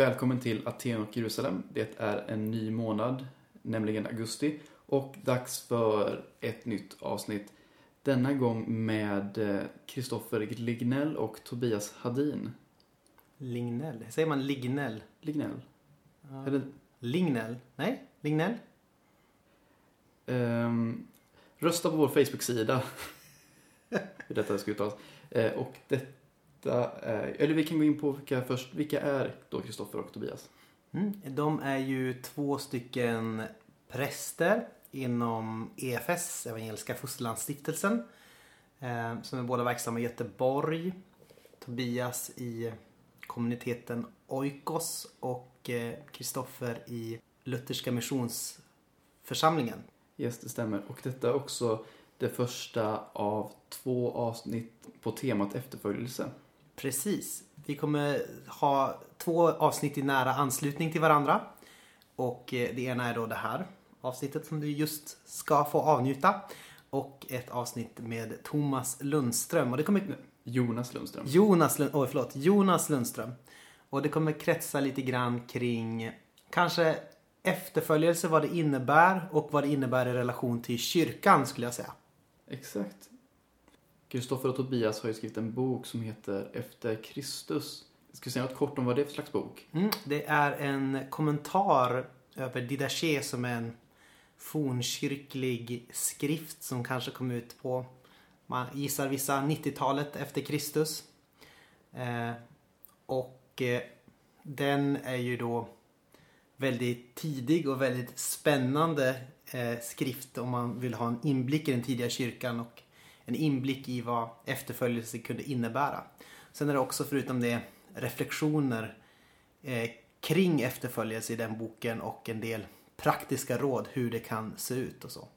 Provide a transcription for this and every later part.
Välkommen till Aten och Jerusalem. Det är en ny månad, nämligen augusti, och dags för ett nytt avsnitt. Denna gång med Kristoffer Lignell och Tobias Hadin. Lignell? Säger man Lignell? Lignell. Ja. Eller... Lignell? Nej, Lignell? Um, rösta på vår Facebook-sida hur detta ska uttalas. Uh, och detta är, eller vi kan gå in på vilka först. Vilka är då Kristoffer och Tobias? Mm, de är ju två stycken präster inom EFS, Evangeliska Fosterlandsstiftelsen. Eh, som är båda verksamma i Göteborg. Tobias i kommuniteten Oikos och Kristoffer eh, i Lutherska missionsförsamlingen. Yes, det stämmer. Och detta är också det första av två avsnitt på temat efterföljelse. Precis. Vi kommer ha två avsnitt i nära anslutning till varandra. Och eh, det ena är då det här avsnittet som du just ska få avnjuta. Och ett avsnitt med Thomas Lundström. Och det kommer... Jonas Lundström. Jonas, Lund... oh, förlåt. Jonas Lundström. Och det kommer kretsa lite grann kring kanske efterföljelse, vad det innebär och vad det innebär i relation till kyrkan skulle jag säga. Exakt. Kristoffer och Tobias har ju skrivit en bok som heter Efter Kristus. Ska du säga något kort om vad det är för slags bok? Mm, det är en kommentar över Didache som är en fornkyrklig skrift som kanske kom ut på, man gissar vissa, 90-talet efter Kristus. Eh, och eh, den är ju då väldigt tidig och väldigt spännande eh, skrift om man vill ha en inblick i den tidiga kyrkan och en inblick i vad efterföljelse kunde innebära. Sen är det också förutom det reflektioner eh, kring efterföljelse i den boken och en del praktiska råd hur det kan se ut och så.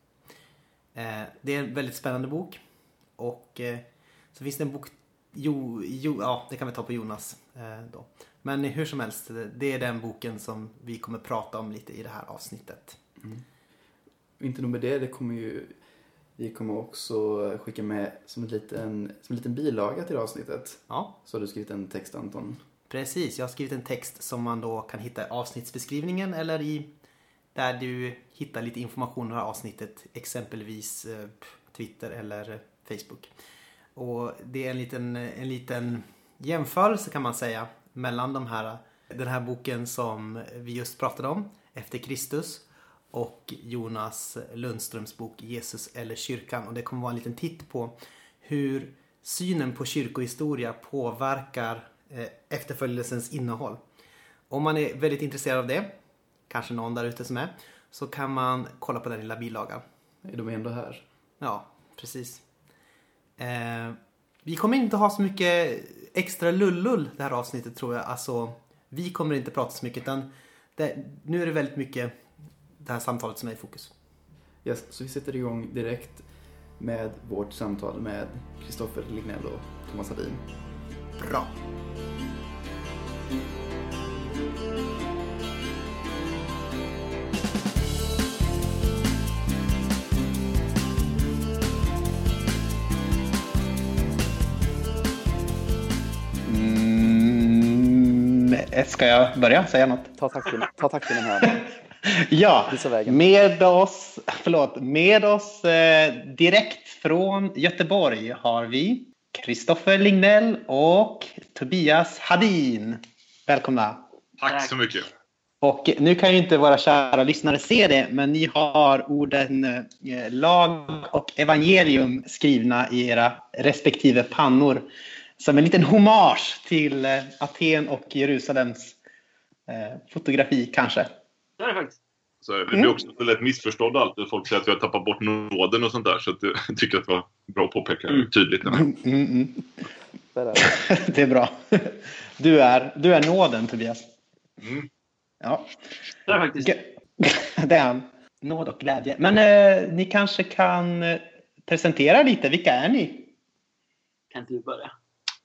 Eh, det är en väldigt spännande bok. Och eh, så finns det en bok, jo, jo, ja det kan vi ta på Jonas eh, då. Men hur som helst, eh, det är den boken som vi kommer prata om lite i det här avsnittet. Mm. Inte nog med det, det kommer ju, vi kommer också skicka med som en liten, som en liten bilaga till avsnittet. Ja. Så har du skrivit en text Anton. Precis, jag har skrivit en text som man då kan hitta i avsnittsbeskrivningen eller i där du hittar lite information om det här avsnittet. Exempelvis eh, Twitter eller Facebook. Och det är en liten, en liten jämförelse kan man säga mellan de här, den här boken som vi just pratade om, Efter Kristus och Jonas Lundströms bok Jesus eller kyrkan. Och det kommer vara en liten titt på hur synen på kyrkohistoria påverkar eh, efterföljelsens innehåll. Om man är väldigt intresserad av det, kanske någon där ute som är, så kan man kolla på den lilla bilagan. Är de ändå här? Ja, precis. Eh, vi kommer inte ha så mycket extra lullull det här avsnittet tror jag. Alltså, vi kommer inte prata så mycket utan det, nu är det väldigt mycket det här samtalet som är i fokus. Yes, så vi sätter igång direkt med vårt samtal med Kristoffer Lignell och Thomas Hadin. Bra! Ska jag börja säga något? Ta takten, ta takten här. ja, med oss, förlåt, med oss eh, direkt från Göteborg har vi Kristoffer Lignell och Tobias Hadin. Välkomna. Tack så mycket. Och nu kan ju inte våra kära lyssnare se det, men ni har orden eh, lag och evangelium skrivna i era respektive pannor som en liten hommage till eh, Aten och Jerusalems eh, fotografi kanske. Det är det faktiskt. Så vi blir mm. också lätt missförstådda alltid. Folk säger att vi har tappat bort nåden och sånt där. Så jag tycker att det var bra att påpeka mm. tydligt. Mm, mm, mm. det är bra. Du är, du är nåden Tobias. Mm. Ja. Det är faktiskt. Det är han. Nåd och glädje. Men eh, ni kanske kan eh, presentera lite. Vilka är ni? Kan inte du börja?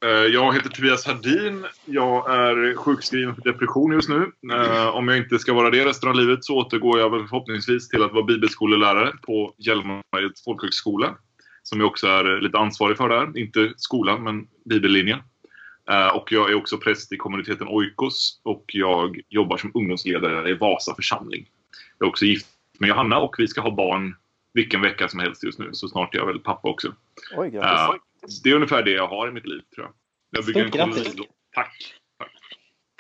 Eh, jag heter Tobias Hardin. Jag är sjukskriven för depression just nu. Eh, om jag inte ska vara det resten av livet så återgår jag väl förhoppningsvis till att vara bibelskolelärare på Hjälmareds folkhögskola. Som jag också är lite ansvarig för där. Inte skolan, men bibellinjen. Eh, och jag är också präst i kommuniteten Oikos och jag jobbar som ungdomsledare i Vasa församling. Jag är också gift med Johanna och vi ska ha barn vilken vecka som helst just nu. Så snart är jag väl pappa också. Oj, grattis. Det är ungefär det jag har i mitt liv tror jag. Jag bygger Stort en grattis. kolonilott. Tack.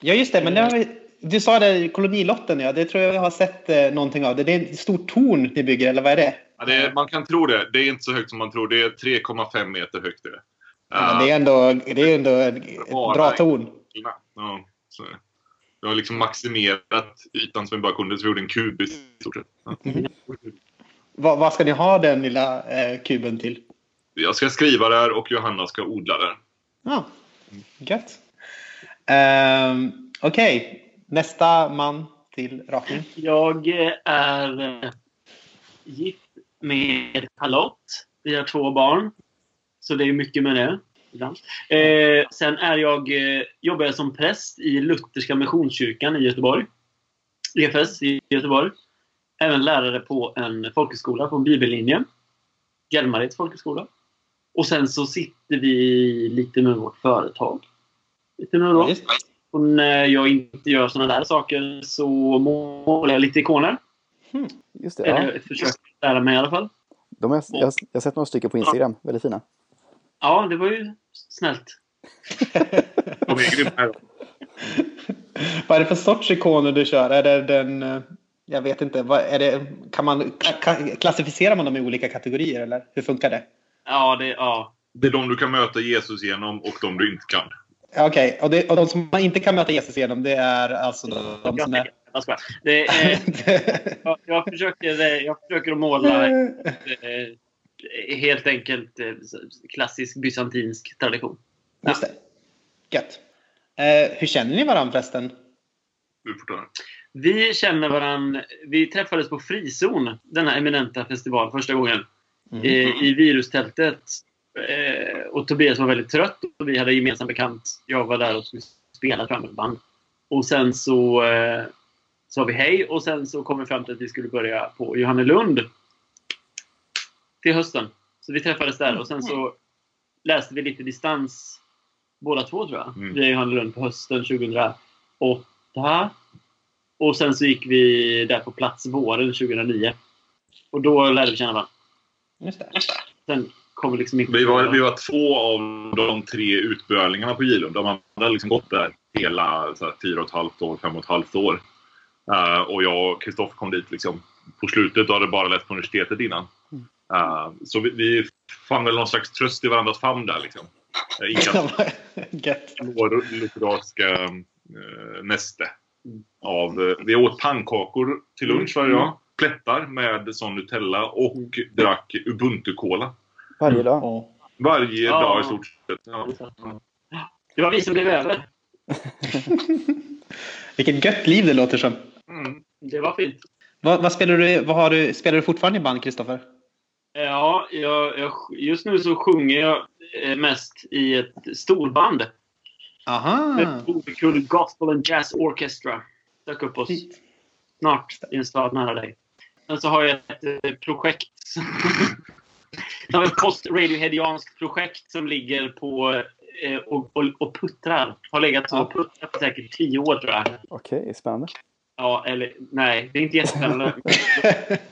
Ja, just det. Men det vi, du sa det, kolonilotten, ja. Det tror jag jag har sett eh, någonting av. Det, det är ett stort torn ni bygger, eller vad är det? Ja, det är, man kan tro det. Det är inte så högt som man tror. Det är 3,5 meter högt. Det. Ja, det är ändå, det är ändå ett bra torn. Ja, så. Jag har liksom maximerat ytan som vi bara kunde, så vi gjorde en kub i stort sett. Ja. Vad, vad ska ni ha den lilla eh, kuben till? Jag ska skriva där och Johanna ska odla där. Ja, gött. Ehm, Okej, nästa man till rakning. Jag är eh, gift med Charlotte. Vi har två barn. Så det är mycket med det. Eh, sen är jag, eh, jobbar jag som präst i Lutherska Missionskyrkan i Göteborg. EFS i Göteborg. Även lärare på en folkhögskola på en bibellinje. Hjälmareds folkhögskola. Och sen så sitter vi lite med vårt företag. Lite nu då. Och när jag inte gör sådana där saker så målar jag lite ikoner. Just det. Ja. ett försök att lära mig i alla fall. De har, jag, jag har sett några stycken på Instagram. Väldigt fina. Ja, det var ju snällt. De är grymma. Vad är det för sorts ikoner du kör? Är det den... eh, Jag vet inte. Vad är det, kan man, klassificerar man dem i olika kategorier eller hur funkar det? Ja, det, ja. Det är de du kan möta Jesus genom och de du inte kan. Ja, Okej, och, det- och de som man inte kan möta Jesus genom det är alltså de, de som är... Det, eh, jag, jag, försöker, eh, jag försöker att måla eh, helt enkelt eh, klassisk bysantinsk tradition. Just det. Gött. Eh, hur känner ni varandra förresten? Vi känner varann. Vi träffades på Frizon, denna eminenta festival, första gången. Eh, i virustältet. Eh, och Tobias var väldigt trött och vi hade en gemensam bekant. Jag var där och skulle spela fram ett band. Och sen så eh, sa vi hej och sen så kom vi fram till att vi skulle börja på Johannelund till hösten. Så vi träffades där och sen så läste vi lite distans båda två tror jag. Mm. Via Johannelund på hösten 2008. Och sen så gick vi där på plats våren 2009. Och då lärde vi känna varandra. Just det. Sen kom vi liksom inte Vi var, vi var två av de tre utbölingarna på Gilund. De andra hade liksom gått där hela så här, fyra och ett halvt år, fem och ett halvt år. Eh, och jag och Kristoffer kom dit liksom på slutet och hade bara läst på universitetet innan. Eh, så vi, vi fann väl någon slags tröst i varandras famn där. Liksom. Uh, inga lutherianska uh, näste. Av, vi åt pannkakor till lunch varje dag. Plättar med sån Nutella och drack Ubuntu-cola. Varje dag. Ja. Varje Ja. dag i stort sett. Ja. Det var vi som blev över. Vilket gött liv det låter som. Mm. Det var fint. Vad, vad spelar du, vad har du, spelar du fortfarande i band, Kristoffer? Ja, jag, jag, just nu så sjunger jag eh, mest i ett storband. Aha! Ett oerhört Gospel and Jazz Orchestra. Dök upp oss snart i en stad nära dig. Sen så har jag ett eh, projekt. Jag har ett post-radioheadianskt projekt som ligger på eh, och, och, och puttrar. Har legat så och puttrat på säkert tio år tror jag. Okej, spännande. Ja, eller nej, det är inte jättespännande.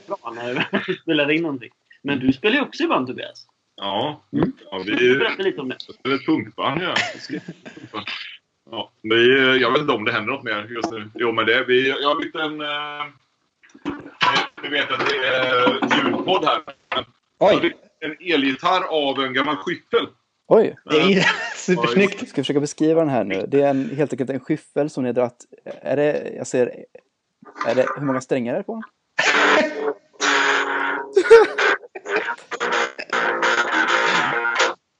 Bra när vi spelar in någonting. Men du spelar ju också i band Tobias. Ja, Mm. ja vi Berätta lite om det. är ett punkband. Ja. Ja, vi, jag vet inte om det händer något mer just nu. Jo, men det, vi, jag har byggt en... Eh, ni vet att det är ljudpodd här. Oj! en elgitarr av en gammal skyffel. Oj! Det är supersnyggt. Ska jag försöka beskriva den här nu? Det är en, helt enkelt en skyffel som ni har dratt. Är det, jag ser, är det, hur många strängar är det på den?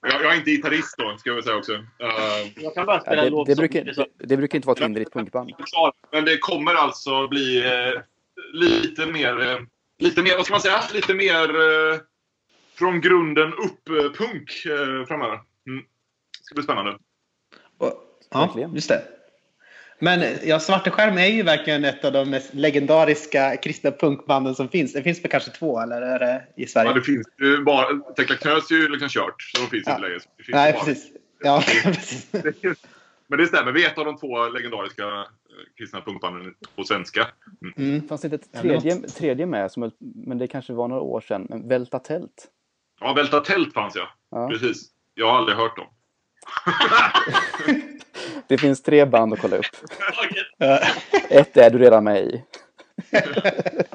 Jag, jag är inte gitarrist då, ska jag väl säga också. Eh, Jag kan bara Ja, spela en det, låt det, som- brukar, det, det brukar inte vara ett hinder i ett punkband. Men det kommer alltså bli eh, lite mer... Eh, lite mer, vad ska man säga? Lite mer eh, från grunden upp-punk eh, framöver. Mm. Det ska bli spännande. Ja, just det. Men ja, Svarte Skärm är ju verkligen ett av de mest legendariska kristna punkbanden som finns. Det finns väl kanske två, eller är det i Sverige? Ja, det finns ju bara... Tekla Knös är ju liksom kört, så de finns Ja. inte längre. Nej, precis. Ja, Men det stämmer, vi är ett av de två legendariska kristna punkbanden på svenska. Mm. mm. Fanns det inte ett tredje, tredje med, som, men det kanske var några år sedan, men Välta tält? Ja, Välta tält fanns jag. Ja. Precis. Jag har aldrig hört dem. Det finns tre band att kolla upp. Ett är du redan med i.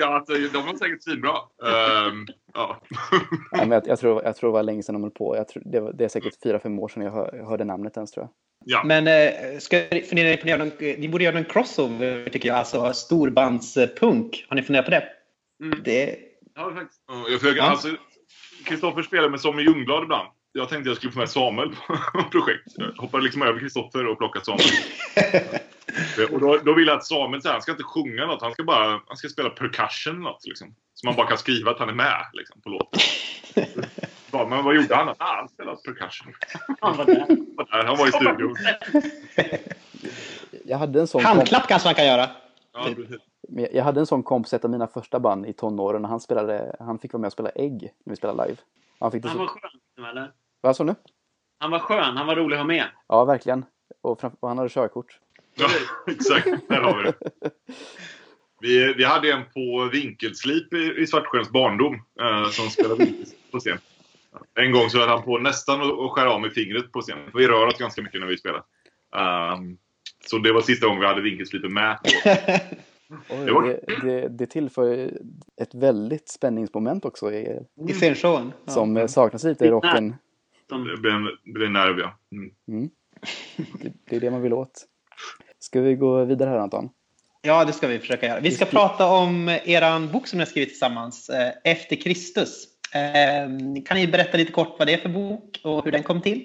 Ja, alltså, de var säkert svinbra. Ehm, ja. Ja, men jag, jag, tror, jag tror det var länge sedan de höll på. Jag tror, det, var, det är säkert fyra, fem år sedan jag, hör, jag hörde namnet ens tror jag. ja. Men eh, ska ni fundera på någon, ni borde göra någon crossover tycker jag. Alltså storbandspunk. Har ni funderat på det? Mm. Det Ja, faktiskt. Ja, Jag försöker, Ja. alltså, Kristoffer spelar med Samuel Ljungblad ibland. Jag tänkte jag skulle få med Samuel på projekt. Jag hoppade liksom över Kristoffer och plockade Samuel. och då, då vill jag att Samuel så här, han ska inte sjunga något, han ska bara han ska spela percussion eller något. Liksom. Så man bara kan skriva att han är med liksom, på låten. Bara, Men vad gjorde han? Ah, han spelade percussion. Han var där. Han var där, Han var i studion. Jag hade en sån Handklapp kanske man kan göra. Ja, men jag hade en sån kompis, ett av mina första band i tonåren, och han, spelade, han fick vara med och spela ägg när vi spelade live. Han fick det Han var så... skön, eller? Vad sa du? Han var skön. Han var rolig att ha med. Ja, verkligen. Och, fram, och han hade körkort. Ja, exakt. Där har vi det. Vi, vi hade en på vinkelslip i, i Svartsjöns barndom eh, som spelade vinkelslip på scen. En gång så höll han på nästan att skära av med fingret på scen. Vi rör oss ganska mycket när vi spelar. Ehm, så det var sista gången vi hade vinkelslipen med. Oj, Det var- det, det, det tillför ett väldigt spänningsmoment också i, I scenshowen. Ja. som eh, saknas lite i rocken. Det blev en, det blev en nerv, ja. Mm. Det, det är det man vill åt. Ska vi gå vidare här Anton? Ja, det ska vi försöka göra. Vi ska prata om er bok som ni har skrivit tillsammans, eh, Efter Kristus. Eh, Kan ni berätta lite kort vad det är för bok och hur den kom till?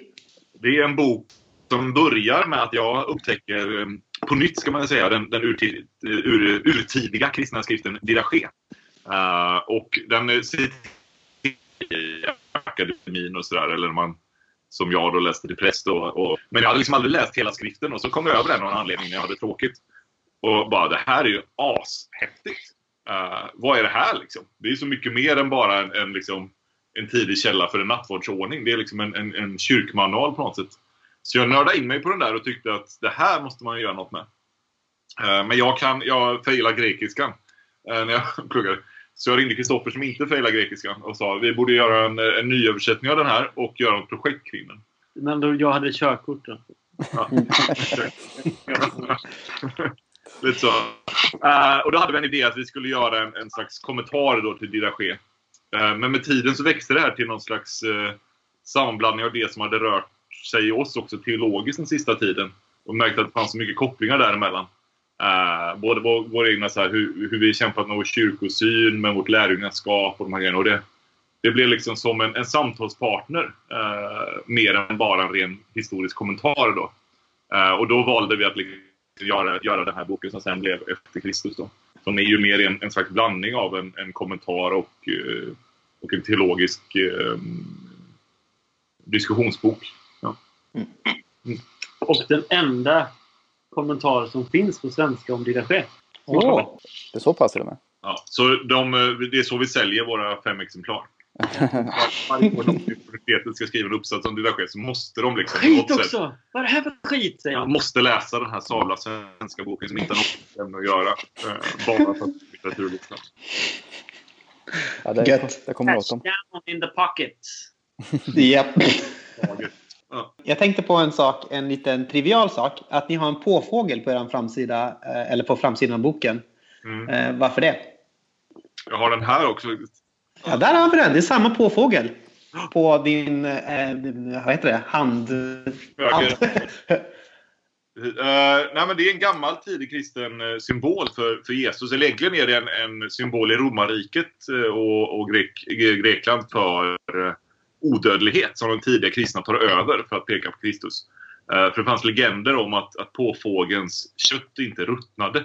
Det är en bok som börjar med att jag upptäcker, eh, på nytt ska man säga, den, den urtid, ur, urtidiga kristna skriften Didache. Uh, och den sitter i akademin och sådär, eller man som jag då läste till präst. Och, och, men jag hade liksom aldrig läst hela skriften och så kom jag över den av någon anledning när jag hade tråkigt. Och bara, det här är ju ashäftigt. Uh, vad är det här liksom? Det är så mycket mer än bara en, en, liksom, en tidig källa för en nattvardsordning. Det är liksom en, en, en kyrkmanual på något sätt. Så jag nördade in mig på den där och tyckte att det här måste man ju göra något med. Uh, Men jag kan, jag failar grekiskan uh, när jag pluggade. Så jag ringde Kristoffer som inte failar grekiskan och sa vi borde göra en, en nyöversättning av den här och göra ett projekt kring den. men då, jag hade körkort då. Ja. Lite så. Eh, och då hade vi en idé att vi skulle göra en, en slags kommentar då till Didache. Uh, men med tiden så växte det här till någon slags uh, sammanblandning av det som hade rört sig i oss också teologiskt den sista tiden. Och märkte att det fanns så mycket kopplingar däremellan. Uh, både vår, vår egna så här, hur, hur vi kämpat med vår kyrkosyn, med vårt lärjungaskap och de här grejerna. Och det, det blev liksom som en, en samtalspartner uh, mer än bara en ren historisk kommentar. Då. Uh, och då valde vi att liksom göra, göra den här boken som sen blev Efter Kristus. Då. Som är ju mer en, en slags blandning av en, en kommentar och, och en teologisk eh, diskussionsbok. Ja. Mm. Och den enda kommentar som finns på svenska om Didache. Åh. Det är så pass till och med. Ja, så de, det är så vi säljer våra fem exemplar. Varje gång universitetet ska skriva en uppsats om Didache så måste de liksom Skit sätt också! Vad är det här för skit? Säger han. måste läsa den här sabla svenska boken som inte har något med att göra. Eh, bara för att litteraturlyssna. Ja, det, Gött. det kommer åt dem. Down in the pocket. Japp. Ja. Jag tänkte på en sak, en liten trivial sak. Att ni har en påfågel på er framsida, eh, eller på framsidan av boken. Mm. Eh, Varför det? Jag har den här också. Ja, där har vi den. Det är samma påfågel. På din, eh, din vad heter det, hand... hand. Eh, nej, men det är en gammal tidig kristen symbol för, för Jesus. Eller egentligen är det en, en symbol i romarriket och, och Grek, Gre- Grekland för odödlighet som de tidiga kristna tar över för att peka på Kristus. Eh, för det fanns legender om att, att påfågens kött inte ruttnade.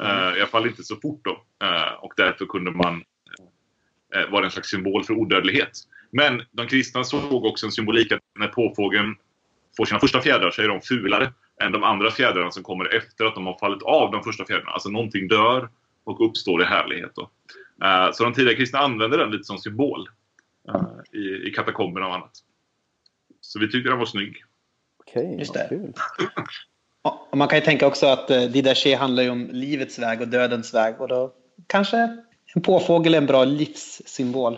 Eh, I alla fall inte så fort då. Eh, och därför kunde man vara en slags symbol för odödlighet. Men de kristna såg också en symbolik att när påfågeln får sina första fjädrar så är de fulare än de andra fjädrarna som kommer efter att de har fallit av de första fjädrarna. Alltså någonting dör och uppstår i härlighet. Då. Så de tidiga kristna använder den lite som symbol i, i katakomberna och annat. Så vi tyckte den var snygg. Okej, Just det. kul. Och man kan ju tänka också att eh, Didache handlar ju om livets väg och dödens väg. Och då kanske en påfågel är en bra livssymbol.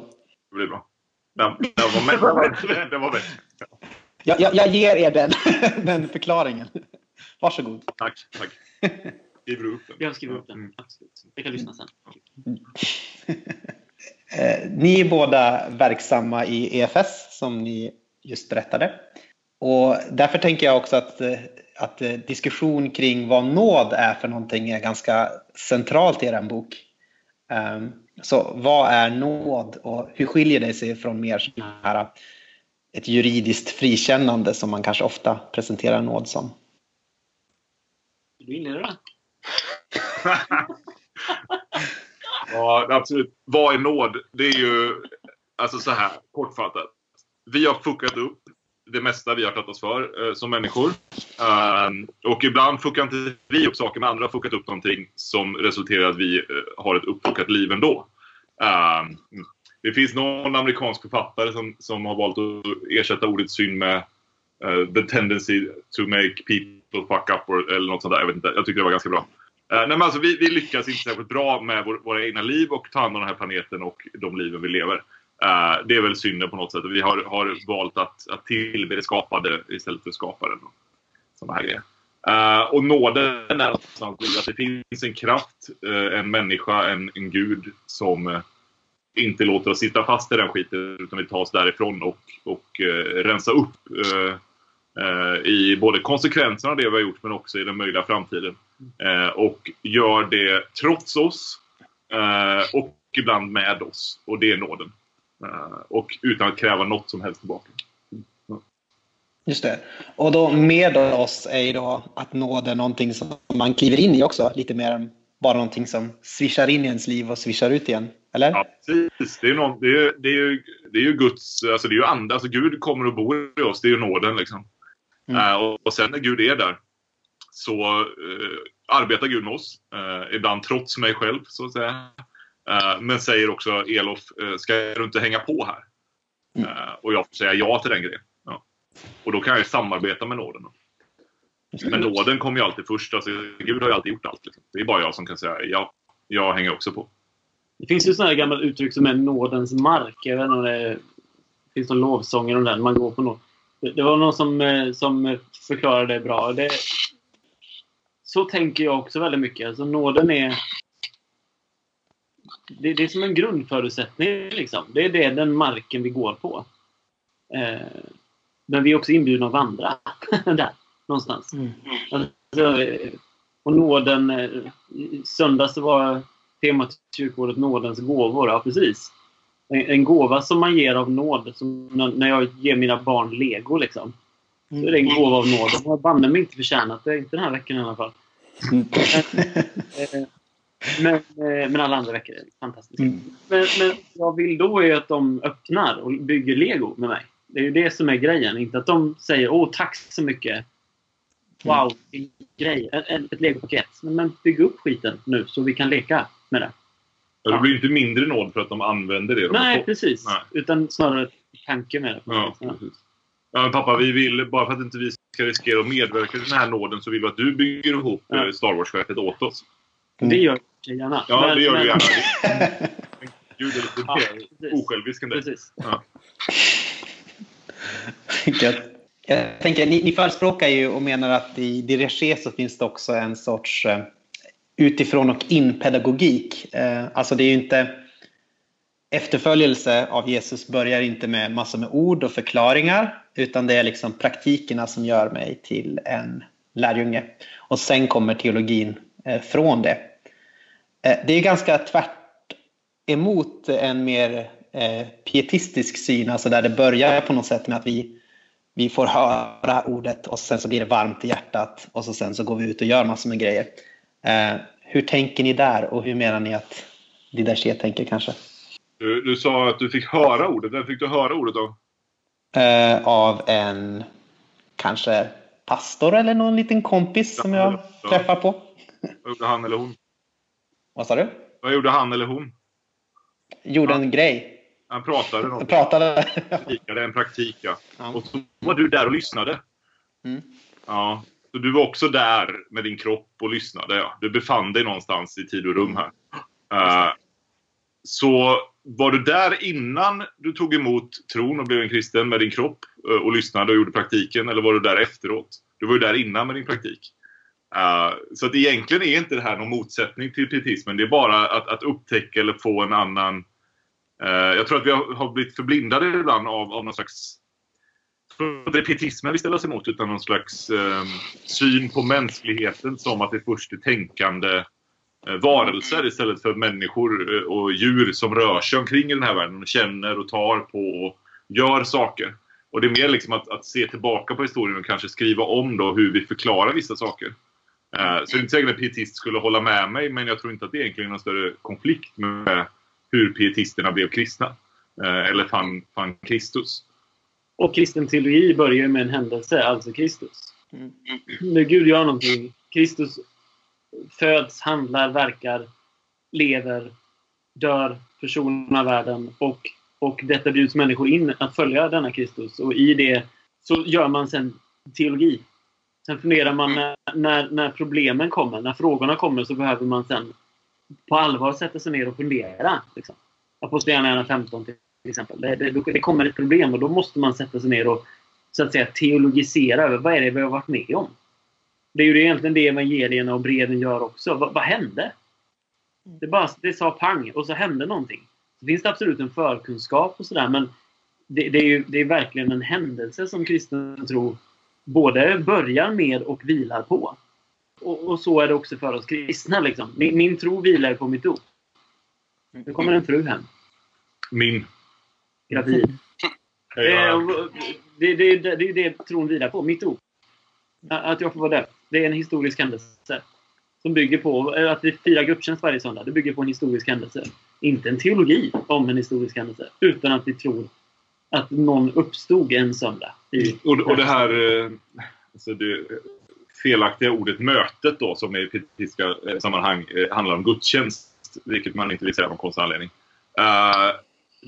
Det blir bra. Den, den var med. Den var, den var med. Jag, jag, jag ger er den, den förklaringen. Varsågod. Tack, tack. Skriver du upp den? Jag skriver upp den. Mm. Absolut. Jag kan lyssna sen. Eh, Ni är båda verksamma i EFS som ni just berättade. Och därför tänker jag också att, eh, att eh, diskussion kring vad nåd är för någonting är ganska centralt i er bok. Ehm, Så vad är nåd och hur skiljer det sig från mer här ett juridiskt frikännande som man kanske ofta presenterar nåd som? Vill du inleda då? Ja, absolut. Vad är nåd? Det är ju alltså så här kortfattat. Vi har fuckat upp det mesta vi har tagit oss för eh, som människor. Ehm, och ibland fuckar inte vi upp saker, men andra har fuckat upp någonting som resulterar i att vi eh, har ett uppfuckat liv ändå. Ehm, det finns någon amerikansk författare som, som har valt att ersätta ordet synd med eh, the tendency to make people fuck up or, eller något sånt där. Jag vet inte. Jag tycker det var ganska bra. Eh, nej, men alltså, vi, vi lyckas inte särskilt bra med vår, våra egna liv och ta hand om den här planeten och de liven vi lever. Uh, det är väl synden på något sätt. Vi har, har valt att, att tillbe det skapade istället för skaparen. och Såna här grejer. Uh, och nåden är att det finns en kraft, uh, en människa, en, en gud som inte låter oss sitta fast i den skiten utan vi tar oss därifrån och, och rensa upp i både konsekvenserna av det vi har gjort men också i den möjliga framtiden. Eh, och gör det trots oss eh, och ibland med oss. Och det är nåden. Eh, och utan att kräva något som helst tillbaka. Just det. Och då med oss är ju då att nåd är någonting som man kliver in i också. Lite mer än bara någonting som swishar in i ens liv och swishar ut igen. Eller? Ja, precis. Det är, någon, det, är, det, är ju, det är ju Guds... Alltså det är ju ande. Alltså Gud kommer och bor i oss. Det är ju nåden liksom. Mm. Eh, och, och sen när Gud är där så eh, arbetar Gud med oss. Eh, ibland trots mig själv, så att säga. Eh, men säger också Elof, eh, ska du inte hänga på här? Mm. Eh, och jag får säga ja till den grejen. Ja. Och då kan jag ju samarbeta med nåden. Men nåden kommer ju alltid först. Alltså, Gud har ju alltid gjort allt. Liksom. Det är bara jag som kan säga ja, jag hänger också på. Det finns ju sådana här gamla uttryck som är nådens mark. Jag vet inte om det finns någon lovsånger om den. Man går på något. Det var någon som, eh, som förklarade det bra. Det, så tänker jag också väldigt mycket. Alltså nåden är... Det, det är som en grundförutsättning. Liksom. Det är det, den marken vi går på. Eh, men vi är också inbjudna att vandra där någonstans. Mm. Alltså, och nåden... eh, söndags var temat kyrkåret nådens gåvor. Ja, precis. En, en gåva som man ger av nåd. Som när, jag ger mina barn lego liksom. Så är det en gåva av nåd. De har banne mig inte förtjänat det. Inte den här veckan i alla fall. Mm. Men, eh, men alla andra veckor är fantastiska. Mm. Men, men jag vill då är att de öppnar och bygger lego med mig. Det är ju det som är grejen. Inte att de säger åh tack så mycket. Wow, vilken grej. En- Ett legopaket. Men, men bygg upp skiten nu så vi kan leka med det. Ja. Det blir inte mindre nåd för att de använder det de Nej, precis. Nej. Utan snarare tanke med det. Ja. Ja, men pappa, vi vill, bara för att inte vi ska riskera att medverka till den här nåden så vill vi att du bygger ihop Ja. eh, Star Wars-skeppet åt oss. Det gör jag gärna. Ja, Men- det gör men- du gärna. Gud är lite Ja, precis. osjälvisk än dig. Precis. Gött. Jag tänker, ni, ni förespråkar ju och menar att i Dirigé så finns det också en sorts eh, utifrån och in-pedagogik. Eh, alltså det är ju inte efterföljelse av Jesus börjar inte med massor med ord och förklaringar utan det är liksom praktikerna som gör mig till en lärjunge. Och sen kommer teologin eh, från det. Eh, det är ganska tvärt emot en mer pietistisk syn, alltså där det börjar på något sätt med att vi, vi får höra ordet och sen så blir det varmt i hjärtat och så sen så går vi ut och gör massor med grejer. Eh, hur tänker ni där och hur menar ni att Didache tänker kanske? Du, du sa att du fick höra ordet. Vem fick du höra ordet av? Eh, av en kanske pastor eller någon liten kompis som jag Ja. träffar på. Vad gjorde han eller hon? Vad sa du? Vad gjorde han eller hon? Gjorde en grej. Han pratade. Jag pratade. En praktik, ja. Ja. Och så var du där och lyssnade. Mm. Ja. Så du var också där med din kropp och lyssnade. Ja. Du befann dig någonstans i tid och rum här. Uh, så var du där innan du tog emot tron och blev en kristen med din kropp eh, och lyssnade och gjorde praktiken? Eller var du där efteråt? Du var ju där innan med din praktik. Uh, så att egentligen är inte det här någon motsättning till pietismen. Det är bara att, att upptäcka eller få en annan... Uh, jag tror att vi har, har blivit förblindade ibland av, av någon slags... Är pietismen vi ställer oss emot utan någon slags eh, syn på mänskligheten som att det först är tänkande eh, varelser istället för människor eh, och djur som rör sig omkring i den här världen och känner och tar på och gör saker. Och det är mer liksom att, att se tillbaka på historien och kanske skriva om då hur vi förklarar vissa saker. Eh, Så det är inte säkert att pietist skulle hålla med mig, men jag tror inte att det egentligen är någon större konflikt med hur pietisterna blev kristna. Eh, Eller fann, fann Kristus. Och kristen teologi börjar med en händelse, alltså Kristus. Mm. När Gud gör någonting, Kristus föds, handlar, verkar, lever, dör, försonar världen och, och detta bjuds människor in att följa denna Kristus. Och i det så gör man sen teologi. Sen funderar man när, när, när problemen kommer, när frågorna kommer så behöver man sen på allvar sätta sig ner och fundera. Liksom. Apostlagärningarna 15 till exempel. Det, det, det kommer ett problem och då måste man sätta sig ner och så att säga teologisera över vad är det vi har varit med om. Det är ju egentligen det evangelierna och breven gör också. Vad, vad hände? Det, bara, det sa pang och så hände någonting. Så finns det absolut en förkunskap och sådär men det, det, är ju, det är verkligen en händelse som kristen tro både börjar med och vilar på. Och, och så är det också för oss kristna. Liksom. Min, min tro vilar på mitt dop. Nu kommer en fru hem. Min. Gravid. Eh, och Det, det, det, det är ju det tron vilar på. Mitt dop. Att jag får vara döpt. Det är en historisk händelse. Som bygger på eh, att vi firar gudstjänst varje söndag. Det bygger på en historisk händelse. Inte en teologi om en historisk händelse. Utan att vi tror att någon uppstod en söndag. I, Och, och det här eh, alltså det felaktiga ordet mötet då som i pietistiska eh, sammanhang eh, handlar om gudstjänst, vilket man inte vill säga av någon konstig anledning. Eh,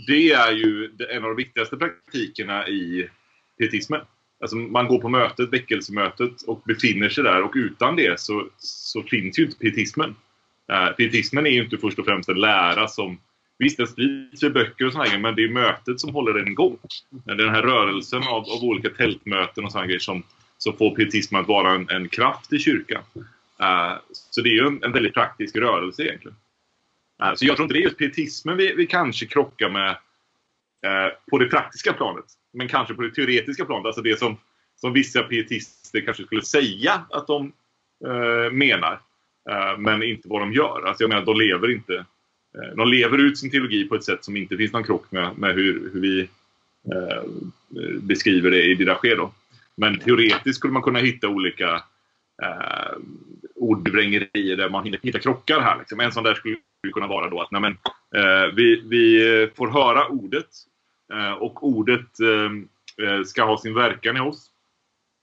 det är ju en av de viktigaste praktikerna i pietismen. Alltså man går på mötet, väckelsemötet och befinner sig där och utan det så, så finns ju inte pietismen. Eh, pietismen är ju inte först och främst en lära som Visst, den sprids i böcker och sådana grejer, men det är mötet som håller den igång. Det är den här rörelsen av, av olika tältmöten och sådana grejer som, som får pietismen att vara en, en kraft i kyrkan. Uh, så det är ju en, en väldigt praktisk rörelse egentligen. Så jag tror inte det är just pietismen vi, vi kanske krockar med eh, på det praktiska planet. Men kanske på det teoretiska planet. Alltså det som, som vissa pietister kanske skulle säga att de eh, menar. Eh, men inte vad de gör. Alltså jag menar, de lever inte eh, de lever ut sin teologi på ett sätt som inte finns någon krock med, med hur, hur vi eh, beskriver det i Didache. Då. Men teoretiskt skulle man kunna hitta olika eh, ordvrängerier där man hinner hitta krockar här. Liksom. En sån där skulle skulle kunna vara då att nej, men, eh, vi, vi får höra ordet eh, och ordet eh, eh ska ha sin verkan i oss.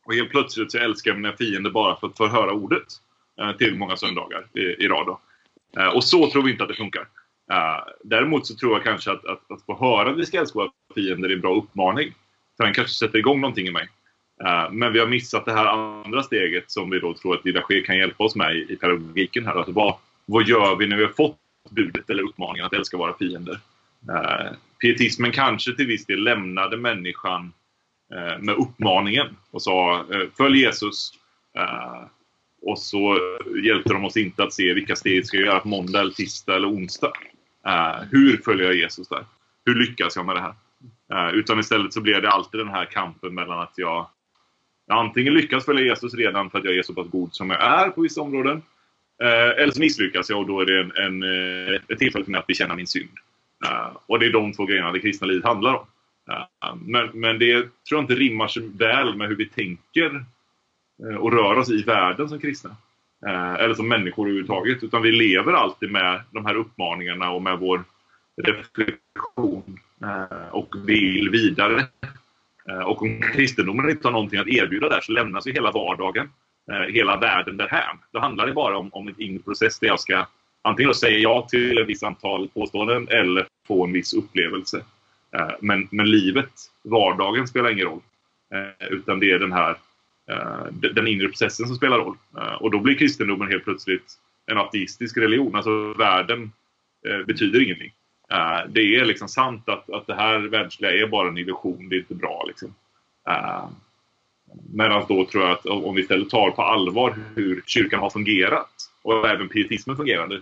Och helt plötsligt så älskar jag mina fiender bara för att få höra ordet eh, till många söndagar i, i rad. Då. Eh, och så tror vi inte att det funkar. Eh, däremot så tror jag kanske att, att, att få höra att vi ska älska våra fiender är en bra uppmaning. För den kanske sätter igång någonting i mig. Eh, men vi har missat det här andra steget som vi då tror att Lilla Ske kan hjälpa oss med i, i pedagogiken. Här. Alltså vad, vad gör vi när vi har fått budet eller uppmaningen att älska våra fiender? Eh, pietismen kanske till viss del lämnade människan eh, med uppmaningen och sa eh, följ Jesus. Eh, och så hjälpte de oss inte att se vilka steg vi ska göra på måndag, eller tisdag eller onsdag. Eh, hur följer jag Jesus där? Hur lyckas jag med det här? Utan istället så blev det alltid den här kampen mellan att jag, jag antingen lyckas följa Jesus redan för att jag är så pass god som jag är på vissa områden. Eh, eller så misslyckas jag och då är det en, en, eh, ett tillfälle för mig att bekänna min synd. Eh, och det är de två grejerna det kristna livet handlar om. men, men det tror jag inte rimmar så väl med hur vi tänker och rör oss i världen som kristna. Eh, eller som människor överhuvudtaget. Utan vi lever alltid med de här uppmaningarna och med vår reflektion eh, och vill vidare. Eh, och om kristendomen inte har någonting att erbjuda där så lämnas ju hela vardagen, Eh, hela världen därhän. Då handlar det bara om, om en inre process där jag ska antingen säga ja till ett visst antal påståenden eller få en viss upplevelse. Eh, men, men livet, vardagen, spelar ingen roll. Eh, utan det är den här den inre processen som spelar roll. Och då blir kristendomen helt plötsligt en ateistisk religion. Alltså världen betyder ingenting. Det är liksom sant att, att det här världsliga är bara en illusion, det är inte bra. Liksom. Medan då tror jag att om vi istället tar på allvar hur kyrkan har fungerat och även pietismen fungerade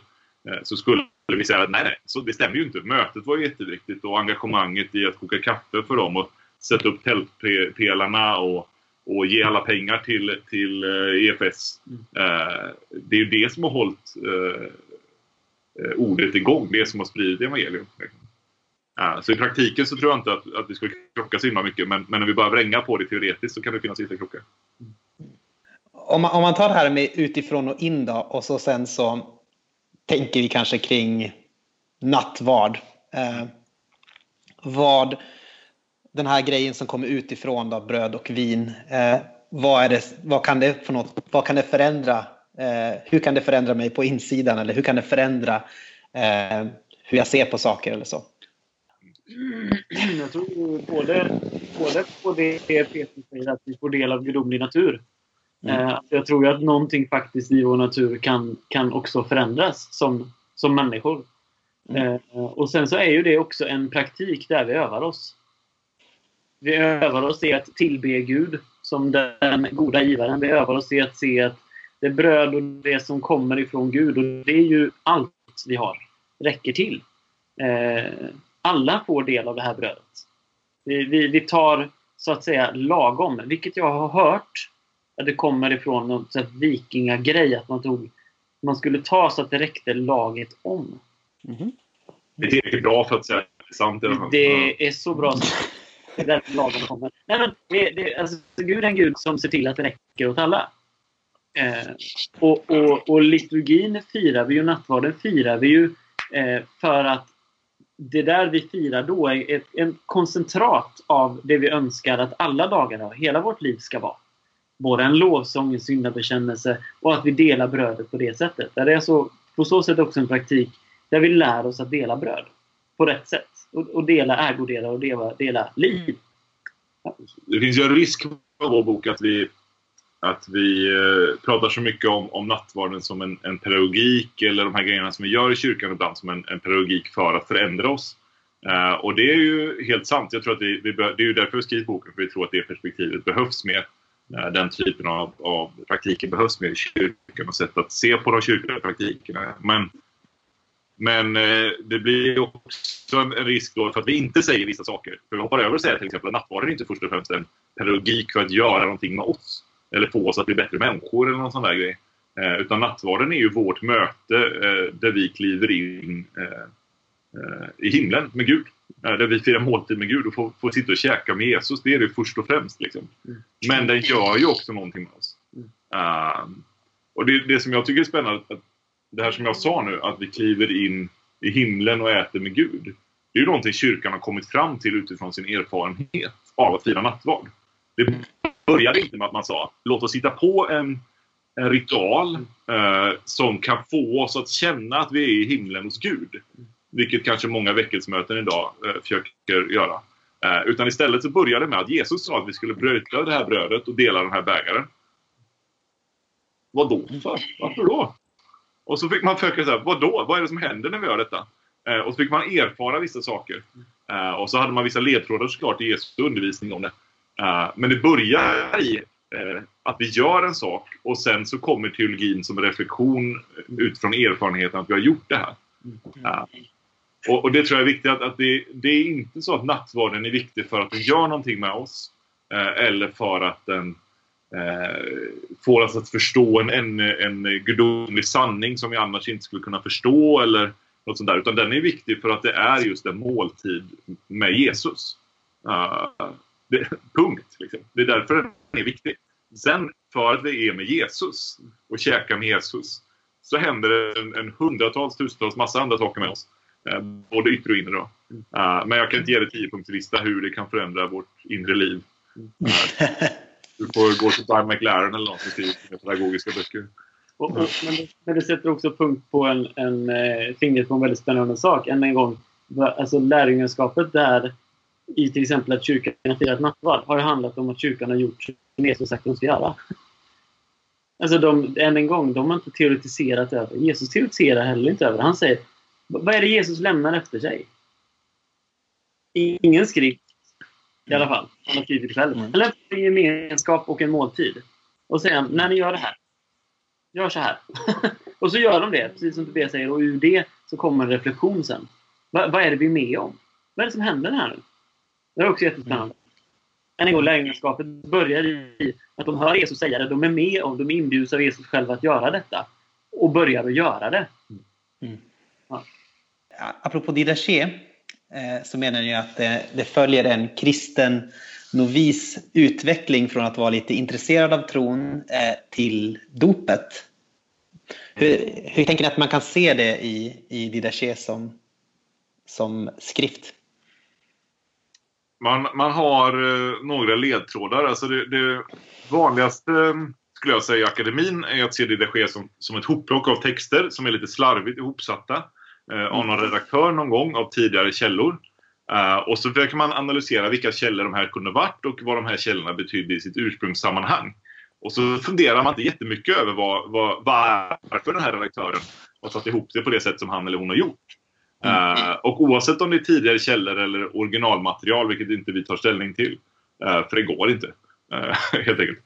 eh, så skulle vi säga att nej, nej, så det stämmer ju inte. Mötet var jätteviktigt och engagemanget i att koka kaffe för dem och sätta upp tältpelarna och, och ge alla pengar till, till eh, EFS. Eh, det är ju det som har hållit ordet igång, det som har spridit evangelium. Så i praktiken så tror jag inte att, att vi skulle krocka så himla mycket, men, men om vi bara vränga på det teoretiskt så kan det finnas vissa krockar. Om man, om man tar det här med utifrån och in då, och så sen så tänker vi kanske kring nattvard. Eh, vad den här grejen som kommer utifrån, då, bröd och vin, eh, vad, är det, vad, kan det för något, vad kan det förändra? Eh, hur kan det förändra mig på insidan eller hur kan det förändra eh, hur jag ser på saker eller så? Jag tror både, både på det Peter säger, att vi får del av gudomlig natur. Mm. Eh, jag tror att någonting faktiskt i vår natur kan, kan också förändras som, som människor. Mm. Eh, och sen så är ju det också en praktik där vi övar oss. Vi övar oss i att tillbe Gud som den goda givaren. Vi övar oss i att se att det bröd och det som kommer ifrån Gud, och det är ju allt vi har, räcker till. Alla får del av det här brödet. Vi, vi, vi tar så att säga lagom, vilket jag har hört att det kommer ifrån någon vikingagrej, att man, tog, man skulle ta så att det räckte laget om. Mm. Det är bra för att säga sant. Det är så bra. Det är därför lagen kommer. Nej, men det, det, alltså, Gud är en Gud som ser till att det räcker åt alla. Eh, och, och, och liturgin firar vi ju, nattvarden firar vi ju eh, för att det där vi firar då är ett en koncentrat av det vi önskar att alla dagar av hela vårt liv ska vara. Både en lovsång, en syndabekännelse och att vi delar brödet på det sättet. Det är så, på så sätt också en praktik där vi lär oss att dela bröd på rätt sätt. Och, och dela ägodelar och dela, dela liv. Mm. Det finns ju en risk med vår bok att vi, att vi eh, pratar så mycket om, om nattvarden som en, en pedagogik eller de här grejerna som vi gör i kyrkan ibland som en, en pedagogik för att förändra oss. Eh, och det är ju helt sant. Jag tror att vi, vi bör, det är ju därför vi skrivit boken, för vi tror att det perspektivet behövs mer. Eh, den typen av, av praktiker behövs mer i kyrkan och sätt att se på de kyrkliga praktikerna. Men men eh, det blir också en risk då för att vi inte säger vissa saker. För vi hoppar över att säga till exempel att nattvarden är inte först och främst en pedagogik för att göra någonting med oss. Eller få oss att bli bättre människor eller någon sån där grej. Eh, utan nattvarden är ju vårt möte eh, där vi kliver in eh, eh, i himlen med Gud. Eh, där vi firar måltid med Gud och får, får sitta och käka med Jesus. Det är det först och främst. Liksom. Mm. Men den gör ju också någonting med oss. Um, och det, det som jag tycker är spännande att det här som jag sa nu, att vi kliver in i himlen och äter med Gud. Det är ju någonting kyrkan har kommit fram till utifrån sin erfarenhet av att fira nattvard. Det började inte med att man sa låt oss hitta på en, en ritual eh, som kan få oss att känna att vi är i himlen hos Gud. Vilket kanske många väckelsemöten idag eh, försöker göra. Eh, utan istället så började det med att Jesus sa att vi skulle bryta det här brödet och dela den här bägaren. Vad då för? Varför då? Och så fick man försöka säga, vadå? Vad är det som händer när vi gör detta? Eh, och så fick man erfara vissa saker. Eh, och så hade man vissa ledtrådar såklart i Jesu undervisning om det. Eh, men det börjar i eh, att vi gör en sak och sen så kommer teologin som reflektion utifrån erfarenheten att vi har gjort det här. Mm. Och, och, det tror jag är viktigt att, att det, det, är inte så att nattvarden är viktig för att den gör någonting med oss. Eh, eller för att den eh, får oss att förstå en, en, en gudomlig sanning som vi annars inte skulle kunna förstå eller något sånt där. Utan den är viktig för att det är just en måltid med Jesus. Uh, det, punkt. Liksom. Det är därför den är viktig. Sen för att vi är med Jesus och käkar med Jesus så händer det en, en hundratals, tusentals, massa andra saker med oss. Eh, både yttre och inre. Då. Eh, men jag kan inte ge dig tiopunktslista hur det kan förändra vårt inre liv. Eh, Du får gå till Brian McLaren eller något och skriva pedagogiska böcker. Och, och, men, det, men, det, sätter också punkt på en, en eh, fingret på en väldigt spännande sak. Än en gång, alltså lärjungaskapet där i till exempel att kyrkan har firat nattvard har ju handlat om att kyrkan har gjort som Jesus sagt att de ska göra. Alltså de, än en gång, de har inte teoretiserat över. Jesus teoretiserar heller inte över. Han säger, vad är det Jesus lämnar efter sig? Ingen skrift. I alla fall. Han har skrivit det själv. Han lämnar en gemenskap och en måltid. Och säger när ni gör det här. Gör så här. och så gör de det, precis som Tobias säger. Och ur det så kommer en reflektion sen. Va, vad är det vi är med om? Vad är det som händer här nu? Det är också jättespännande. Än en gång, lärjungaskapet börjar i att de hör Jesus säga det. De är med om, de inbjuds av Jesus själv att göra detta. Och börjar att göra det. Mm. Ja. Apropå Didache eh, så menar ni att det, det följer en kristen novis utveckling från att vara lite intresserad av tron eh, till dopet. Hur, hur tänker ni att man kan se det i, i Didache som, som skrift? Man, man har eh, några ledtrådar. Alltså det, det, vanligaste skulle jag säga i akademin är att se Didache som, som ett hopplock av texter som är lite slarvigt ihopsatta eh, av någon redaktör någon gång av tidigare källor. Uh, och så försöker man analysera vilka källor de här kunde varit och vad de här källorna betydde i sitt ursprungssammanhang. Och så funderar man inte jättemycket över vad, vad, varför den här redaktören har satt ihop det på det sätt som han eller hon har gjort. Eh, och oavsett om det är tidigare källor eller originalmaterial, vilket inte vi tar ställning till, uh, för det går inte, eh, helt enkelt,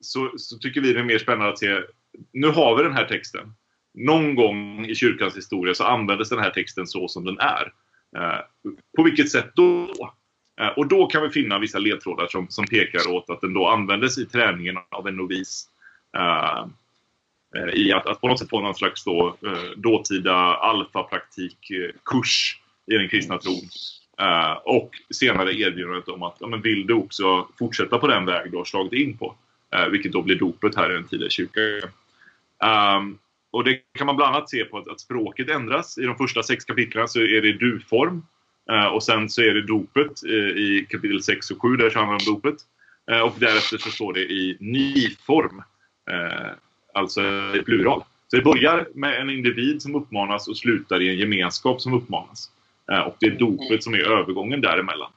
så, så tycker vi det är mer spännande att se, nu har vi den här texten. Någon gång i kyrkans historia så användes den här texten så som den är. På vilket sätt då? Och då kan vi finna vissa ledtrådar som, som pekar åt att den då användes i träningen av en novis. Eh, I att, att på något sätt få någon slags då, eh, dåtida alfapraktikkurs i den kristna tron. Eh, och senare erbjudandet om att ja, men vill du också fortsätta på den väg du har slagit in på. vilket då blir dopet här i den tidiga kyrkan. Ehm, och det kan man bland annat se på att, att språket ändras. I de första sex kapitlen så är det du-form. Och sen så är det dopet i kapitel 6 och 7, där det handlar om dopet. Och därefter så står det i ni-form. Eh, alltså i plural. Så det börjar med en individ som uppmanas och slutar i en gemenskap som uppmanas. Eh, och det är dopet som är övergången däremellan.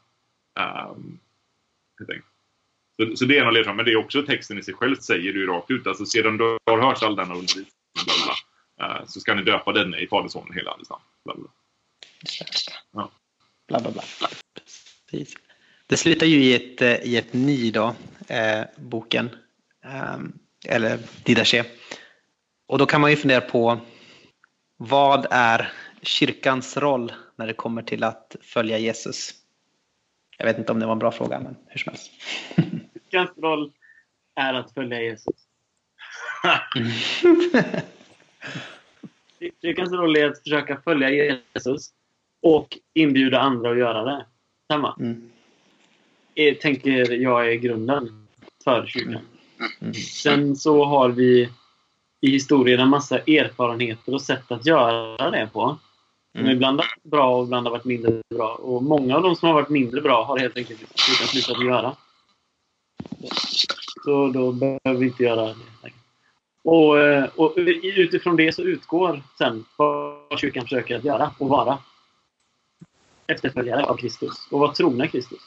Um, så, så det är en av ledtrådarna. Men det är också texten i sig själv säger ju rakt ut. Alltså sedan du har hört all denna undervisning uh, så ska ni döpa den i Fader, Sonen hela Andes namn. Bla, bla. Ja. bla, bla, bla. Precis. Det slutar ju i ett, eh, i ett ni då, eh, boken. Um, eller Didache. Och då kan man ju fundera på vad är kyrkans roll när det kommer till att följa Jesus? Jag vet inte om det var en bra fråga, men hur som helst. Kyrkans roll är att följa Jesus. Kyrkans roll är att försöka följa Jesus och inbjuda andra att göra det. Samma. Mm. Tänker jag är grunden för kyrkan. Mm. Sen så har vi i historien en massa erfarenheter och sätt att göra det på. Som mm. ibland har varit bra och ibland har varit mindre bra. Och många av de som har varit mindre bra har helt enkelt slutat göra. Så då behöver vi inte göra det. Och, eh, och utifrån det så utgår sen vad kyrkan försöker att göra och vara. Efterföljare av Kristus och vara trogna Kristus.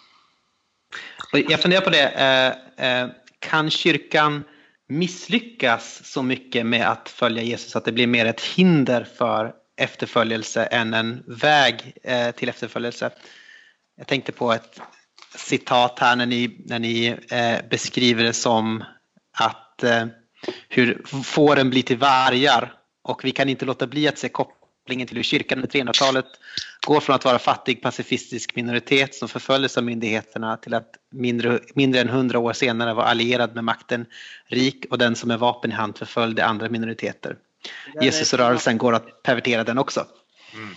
Jag funderar på det. Kan kyrkan misslyckas så mycket med att följa Jesus att det blir mer ett hinder för efterföljelse än en väg eh, till efterföljelse? Jag tänkte på ett citat här när ni, när ni eh, beskriver det som att eh, hur fåren blir till vargar och vi kan inte låta bli att se kopplingen till hur kyrkan under 300-talet går från att vara fattig pacifistisk minoritet som förföljdes av myndigheterna till att mindre, mindre än hundra år senare vara allierad med makten rik och den som med vapen i hand förföljde andra minoriteter. Jesusrörelsen går att pervertera den också. Mm.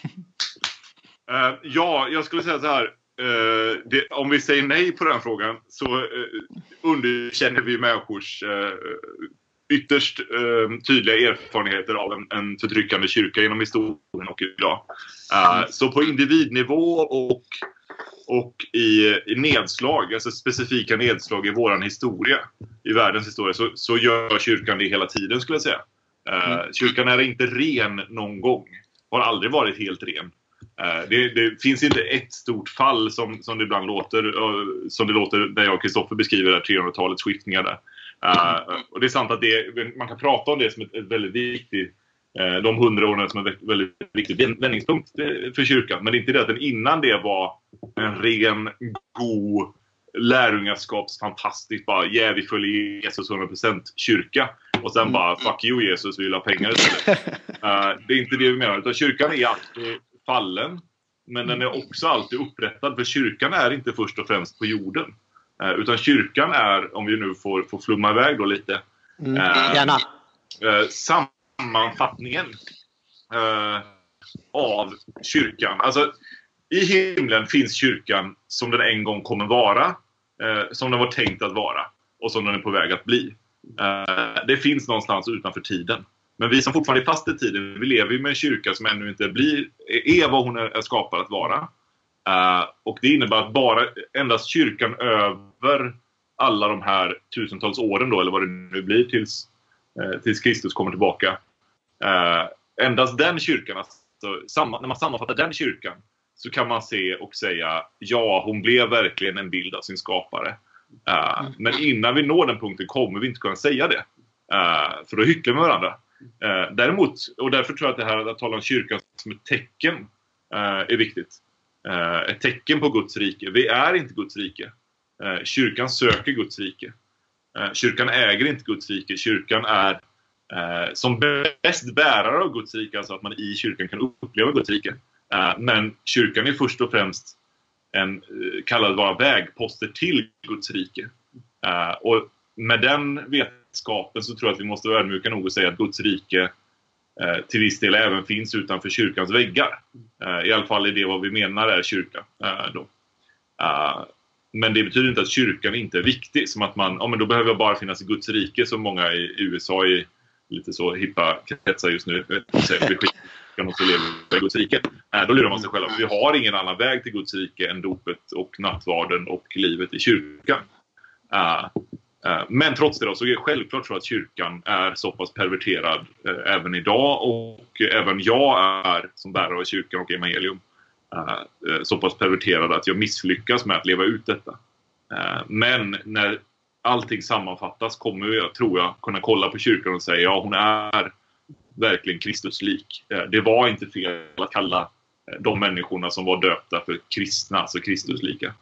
Uh, ja, jag skulle säga så här. Uh, det, om vi säger nej på den frågan så uh, underkänner vi människors ytterst eh, tydliga erfarenheter av en, en förtryckande kyrka genom historien och idag. Uh, så på individnivå och, och i, i nedslag, alltså specifika nedslag i våran historia, i världens historia, så, så gör kyrkan det hela tiden skulle jag säga. Uh, mm. Kyrkan är inte ren någon gång. Har aldrig varit helt ren. Eh, det, det, finns inte ett stort fall som, som det ibland låter, uh, som det låter när jag och Kristoffer beskriver 300-talets skiftningar där. Uh, och det är sant att det, man kan prata om det som ett, ett väldigt viktigt uh, de hundra åren som en väldigt viktig vändningspunkt för kyrkan. Men det är inte det att den innan det var en ren, god lärjungaskaps fantastiskt bara yeah, vi följer Jesus 100% kyrka. Och sen bara fuck you Jesus, vi vill ha pengar istället. uh, det är inte det vi menar. Utan kyrkan är alltid fallen. Men den är också alltid upprättad. För kyrkan är inte först och främst på jorden. Uh, utan kyrkan är, om vi nu får, får flumma iväg då lite. Mm, gärna. sammanfattningen av kyrkan. Alltså, i himlen finns kyrkan som den en gång kommer vara. Eh, som den var tänkt att vara. Och som den är på väg att bli. Eh, det finns någonstans utanför tiden. Men vi som fortfarande är fast i tiden, vi lever ju med en kyrka som ännu inte blir, är vad hon är skapad att vara. Uh, och det innebär att bara endast kyrkan över alla de här tusentals åren då, eller vad det nu blir tills, uh, tills Kristus kommer tillbaka. Uh, endast den kyrkan, alltså, samma, när man sammanfattar den kyrkan, så kan man se och säga ja, hon blev verkligen en bild av sin skapare. Uh, men innan vi når den punkten kommer vi inte kunna säga det. För då hycklar vi varandra. Däremot, och därför tror jag att det här att tala om kyrkan som ett tecken är viktigt. Eh, ett tecken på Guds rike. Vi är inte Guds rike. Eh, kyrkan söker Guds rike. Eh, kyrkan äger inte Guds rike. Kyrkan är som bäst bärare av Guds rike, alltså att man i kyrkan kan uppleva Guds rike. Eh, men kyrkan är först och främst en eh, kallad vara vägposter till Guds rike. Eh, och med den vetskapen så tror jag att vi måste vara ödmjuka nog och säga att Guds rike Eh, till viss del även finns utanför kyrkans väggar. Eh, I alla fall är det vad vi menar är kyrka. Eh, då. Men det betyder inte att kyrkan inte är viktig. Som att man, ja men då behöver jag bara finnas i Guds rike som många i USA i lite så hippa kretsar just nu säger och så lever i Guds rike. Då lurar man sig själv. Vi har ingen annan väg till Guds rike än dopet och nattvarden och livet i kyrkan. Eh, men trots det då, så är det självklart så att kyrkan är så pass perverterad eh, även idag och även jag är som bärare av kyrkan och evangelium eh, eh så pass perverterad att jag misslyckas med att leva ut detta. Eh, men när allting sammanfattas kommer jag, tror jag, kunna kolla på kyrkan och säga ja, hon är verkligen Kristuslik. Eh, det var inte fel att kalla de människorna som var döpta för kristna, alltså Kristuslika.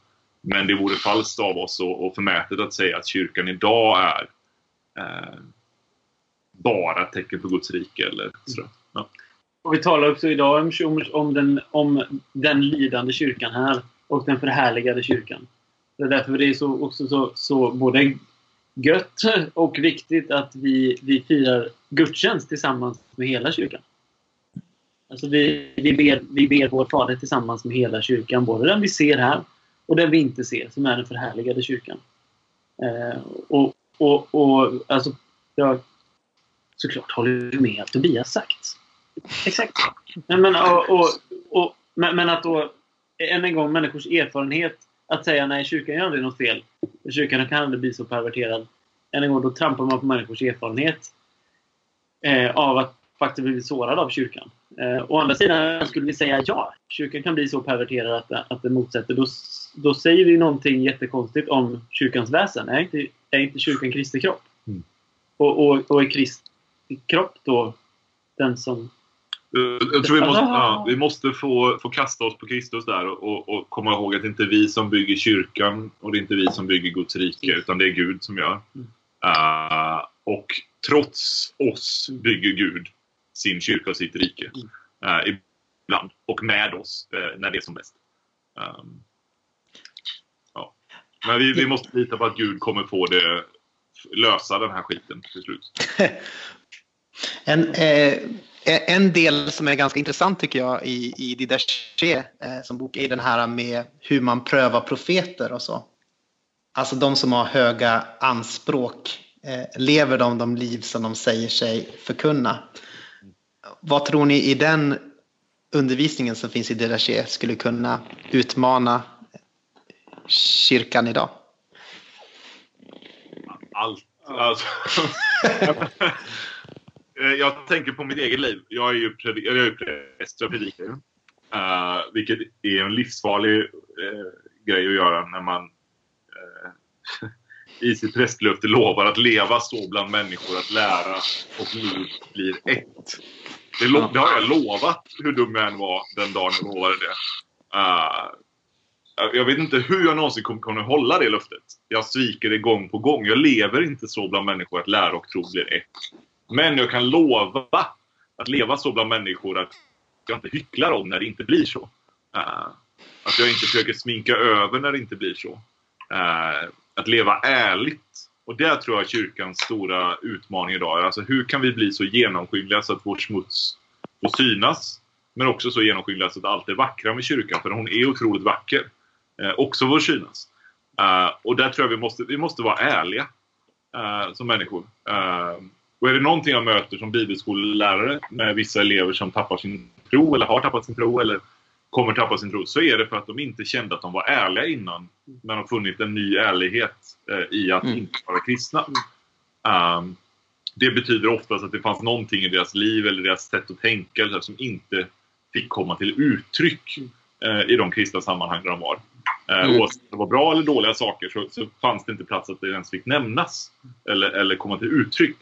Men det vore falskt av oss och förmätet att säga att kyrkan idag är eh, bara tecken på Guds rike. Eller så. Ja. Och vi talar också idag om, om, den, om den lidande kyrkan här och den förhärligade kyrkan. Det är därför det är så, också så, så både gött och viktigt att vi, vi firar gudstjänst tillsammans med hela kyrkan. Alltså vi, vi, ber, vi ber vår Fader tillsammans med hela kyrkan, både den vi ser här och den vi inte ser, som är den förhärligade kyrkan. Eh, och, och, och alltså, jag såklart håller med allt Tobias sagt. Exakt. Men, men, och, och, och, men, men att då, än en gång, människors erfarenhet att säga nej, kyrkan gör aldrig något fel. Kyrkan kan aldrig bli så perverterad. Än en gång, då trampar man på människors erfarenhet eh, av att faktiskt bli sårad av kyrkan. Eh, å andra sidan skulle vi säga ja, kyrkan kan bli så perverterad att, att det motsätter. Då, då säger vi någonting jättekonstigt om kyrkans väsen. Är inte, är inte kyrkan Kristi kropp? Mm. Och, och, och är Kristi kropp då den som Eh, jag tror vi måste, ja, vi måste få, få kasta oss på Kristus där och, och, komma ihåg att det inte är vi som bygger kyrkan och det är inte vi som bygger Guds rike utan det är Gud som gör. Uh, och trots oss bygger Gud sin kyrka och sitt rike. Uh, ibland. Och med oss uh, när det är som bäst. Um, ja. Men vi, vi måste lita på att Gud kommer få det lösa den här skiten till slut. en, eh Eh, en del som är ganska intressant tycker jag i, i Didache eh, som bok är den här med hur man prövar profeter och så. Alltså de som har höga anspråk. Eh, lever de de liv som de säger sig förkunna? Vad tror ni i den undervisningen som finns i Deraché skulle kunna utmana kyrkan idag? Allt. Alltså. Jag tänker på mitt eget liv. Jag är ju, jag är präst, jag predikar ju. Uh, vilket är en livsfarlig uh, grej att göra när man uh, i sitt prästlöfte lovar att leva så bland människor att lära och liv blir ett. Det, lo- det har jag lovat hur dum jag än var den dagen jag lovade det. Uh, jag vet inte hur jag någonsin kommer kunna hålla det löftet. Jag sviker det gång på gång. Jag lever inte så bland människor att lära och tro blir ett. Men jag kan lova att leva så bland människor att jag inte hycklar om när det inte blir så. Uh, att jag inte försöker sminka över när det inte blir så. Uh, att leva ärligt. Och det tror jag är kyrkans stora utmaning idag. Alltså hur kan vi bli så genomskinliga så att vår smuts får synas? Men också så genomskinliga så att allt är vackra med kyrkan. För hon är otroligt vacker. eh, också får synas. Eh, och där tror jag vi måste, vi måste vara ärliga eh, som människor. Eh, och är det någonting jag möter som bibelskolelärare med vissa elever som tappar sin tro eller har tappat sin tro eller kommer tappa sin tro så är det för att de inte kände att de var ärliga innan. Men har funnit en ny ärlighet eh, i att mm. inte vara kristna. Um, det betyder oftast att det fanns någonting i deras liv eller deras sätt att tänka eller som inte fick komma till uttryck eh, i de kristna sammanhang där de var. Eh, mm. Oavsett om det var bra eller dåliga saker så, så fanns det inte plats att det ens fick nämnas eller, eller komma till uttryck.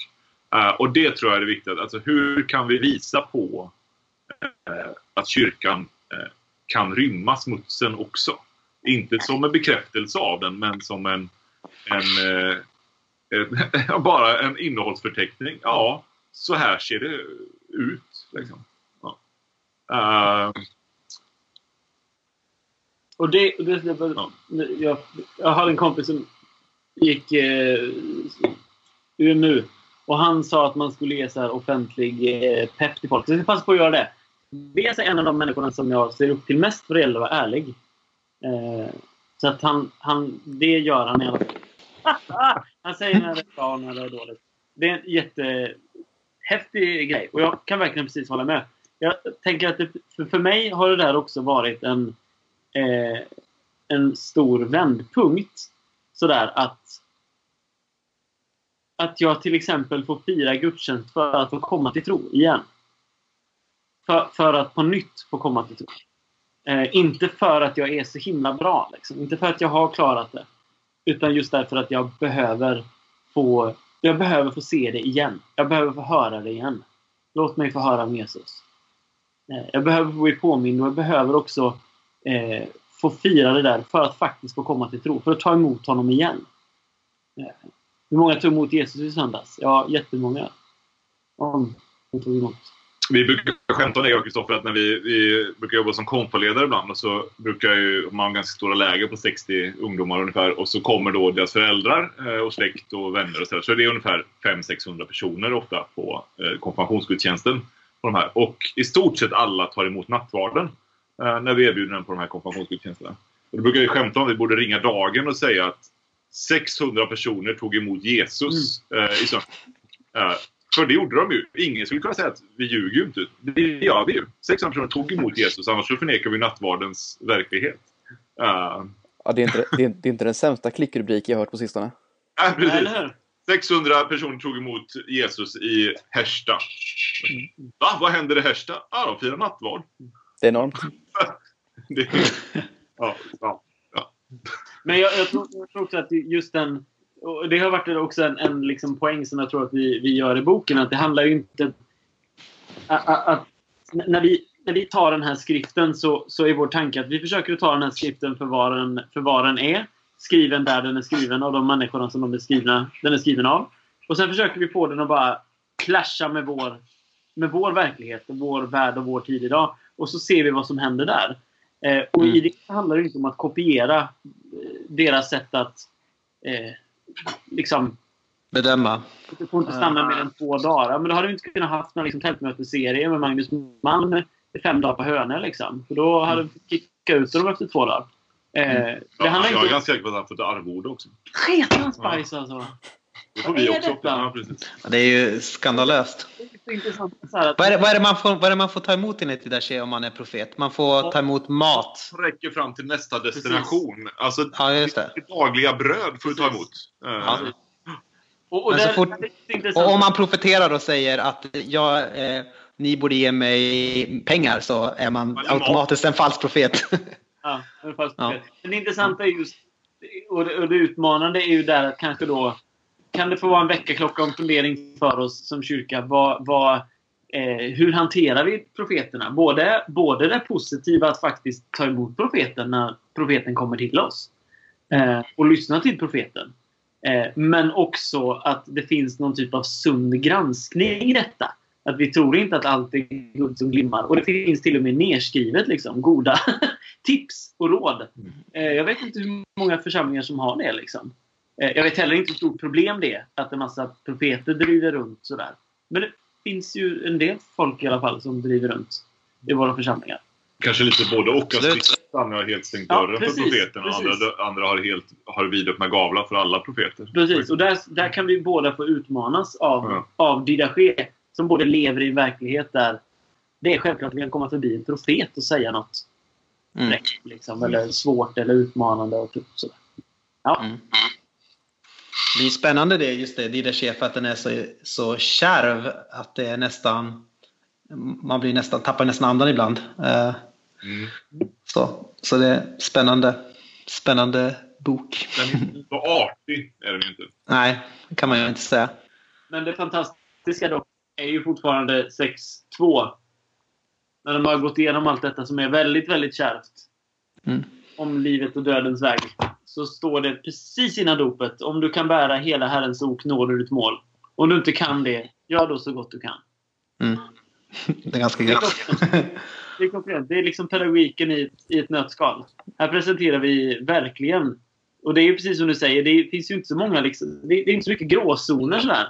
Uh, och det tror jag är viktigt. Alltså, hur kan vi visa på uh, att kyrkan uh, kan rymma smutsen också? Inte som en bekräftelse av den, men som en, en, en bara en innehållsförteckning. Ja, så här ser det ut. Liksom. Ja. och det, det, det ja. jag, jag hade en kompis som gick eh, UMU och han sa att man skulle ge så offentlig eh, pepp till folk. Så jag ska passa på att göra det. Det är en av de människorna som jag ser upp till mest för det gäller att vara ärlig. Eh, så att han, han, det gör han i alla fall. han säger när det är bra och när det är dåligt. Det är en jättehäftig grej och jag kan verkligen precis hålla med. Jag tänker att det, för, för mig har det där också varit en, eh, en stor vändpunkt. Sådär att att jag till exempel får fira gudstjänst för att få komma till tro igen. För, för att på nytt få komma till tro. Eh, inte för att jag är så himla bra. Liksom. Inte för att jag har klarat det. Utan just därför att jag behöver få jag behöver få se det igen. Jag behöver få höra det igen. Låt mig få höra om Jesus. Eh, jag behöver få bli påmind och jag behöver också eh, få fira det där för att faktiskt få komma till tro. För att ta emot honom igen. Eh, hur många tog emot Jesus i söndags? Ja, jättemånga. Om de tog emot. Vi brukar skämta om det, jag och Kristoffer, att när vi, vi brukar jobba som konfaledare ibland och så brukar ju, man ha ganska stora läger på 60 ungdomar ungefär och så kommer då deras föräldrar eh, och släkt och vänner och så, så det är ungefär 500-600 personer ofta på eh, konfirmationsgudstjänsten. På de här. Och i stort sett alla tar emot nattvarden eh, när vi erbjuder den på de här konfirmationsgudstjänsterna. Och då brukar vi skämta om att vi borde ringa dagen och säga att 600 personer tog emot Jesus mm. eh, i söndags. Eh, för det gjorde de ju. Ingen skulle kunna säga att vi ljuger ju inte. Det gör vi ju. 600 personer tog emot Jesus, annars så förnekar vi nattvardens verklighet. Uh, ja, det, är inte, det, är, det är inte den sämsta klickrubrik jag hört på sistone. Nej, precis. 600 personer tog emot Jesus i Härsta. Va? Vad händer i Härsta? Ja, de firar nattvard. Det är enormt. det, ja, ja. Men jag, jag, tror, jag, tror, också att just den... Och det har varit också en, en liksom poäng som jag tror att vi, vi gör i boken. Att det handlar ju inte... Att, att, när, vi, när vi tar den här skriften så, så är vår tanke att vi försöker ta den här skriften för vad den, för vad den är. Skriven där den är skriven av de människorna som de är skrivna, den är skriven av. Och sen försöker vi få den att bara clasha med vår, med vår verklighet, vår värld och vår tid idag. Och så ser vi vad som händer där. Eh, och mm. i det handlar det inte om att kopiera eh, deras sätt att eh, liksom bedöma. Du får inte stanna mer än två dagar. Men då hade du inte kunnat haft någon liksom, tältmötesserie med Magnus Mann fem dagar på Hönö. Liksom. För då hade du kickat ut dem efter två dagar. Eh, mm. ja, jag inte... är ganska säker på att han fått arvode också. Sketans bajs alltså! Det får vi också. Ja, precis. det är ju skandalöst. Vad är, det, vad, är det man får, vad är det man får ta emot enligt Didache om man är profet? Man får ta emot mat. räcker fram till nästa destination. Precis. Alltså, ja, just det. dagliga bröd får du ta emot. Ja. Och, och, där, fort, och, om man profeterar och säger att jag, eh, ni borde ge mig pengar så är man Eller automatiskt en falsk profet. Ja, en falsk Ja. profet. Men det intressanta är just, och det, och det utmanande är ju där att kanske då, kan det få vara en väckarklocka och en fundering för oss som kyrka. Vad, vad, eh, hur hanterar vi profeterna? Både, både det positiva att faktiskt ta emot profeten när profeten kommer till oss. Eh, och lyssna till profeten. Eh, men också att det finns någon typ av sund granskning i detta. Att vi tror inte att allt är guld som glimmar. Och det finns till och med nedskrivet liksom, goda tips och råd. Eh, jag vet inte hur många församlingar som har det. Liksom. Eh, jag vet heller inte hur stort problem det är att en massa profeter driver runt sådär. Men det finns ju en del folk i alla fall som driver runt i våra församlingar. Kanske lite både och. Vissa har helt stängt Ja, dörren precis, för profeterna. precis. Andra, andra har, helt, har vidöppna gavlar för alla profeter. Precis, och där, där kan vi båda få utmanas av, Ja. av Didache som både lever i en verklighet där det är självklart att vi kan komma förbi en profet och säga något Mm. fräckt, liksom, eller svårt eller utmanande. Och typ sådär. Ja, Mm. Det är spännande det, just det, Dida chef, att den är så, så kärv att det är nästan man blir nästan, tappar nästan andan ibland. Eh, Mm. Så, så det är spännande, spännande bok. Den är så artig är den ju inte. Nej, det kan man ju inte säga. men det fantastiska dock är ju fortfarande 6-2. När de har gått igenom allt detta som är väldigt, väldigt kärvt. Mm. Om livet och dödens väg. Så står det precis innan dopet. Om du kan bära hela Herrens ok når du ditt mål. Om du inte kan det, gör då så gott du kan. Mm. Det är ganska Det gött. Det är, klockrent. det är liksom pedagogiken i ett, i ett nötskal. Här presenterar vi verkligen. Och det är ju precis som du säger, det finns ju inte så många liksom, det, det är inte så mycket gråzoner sådär.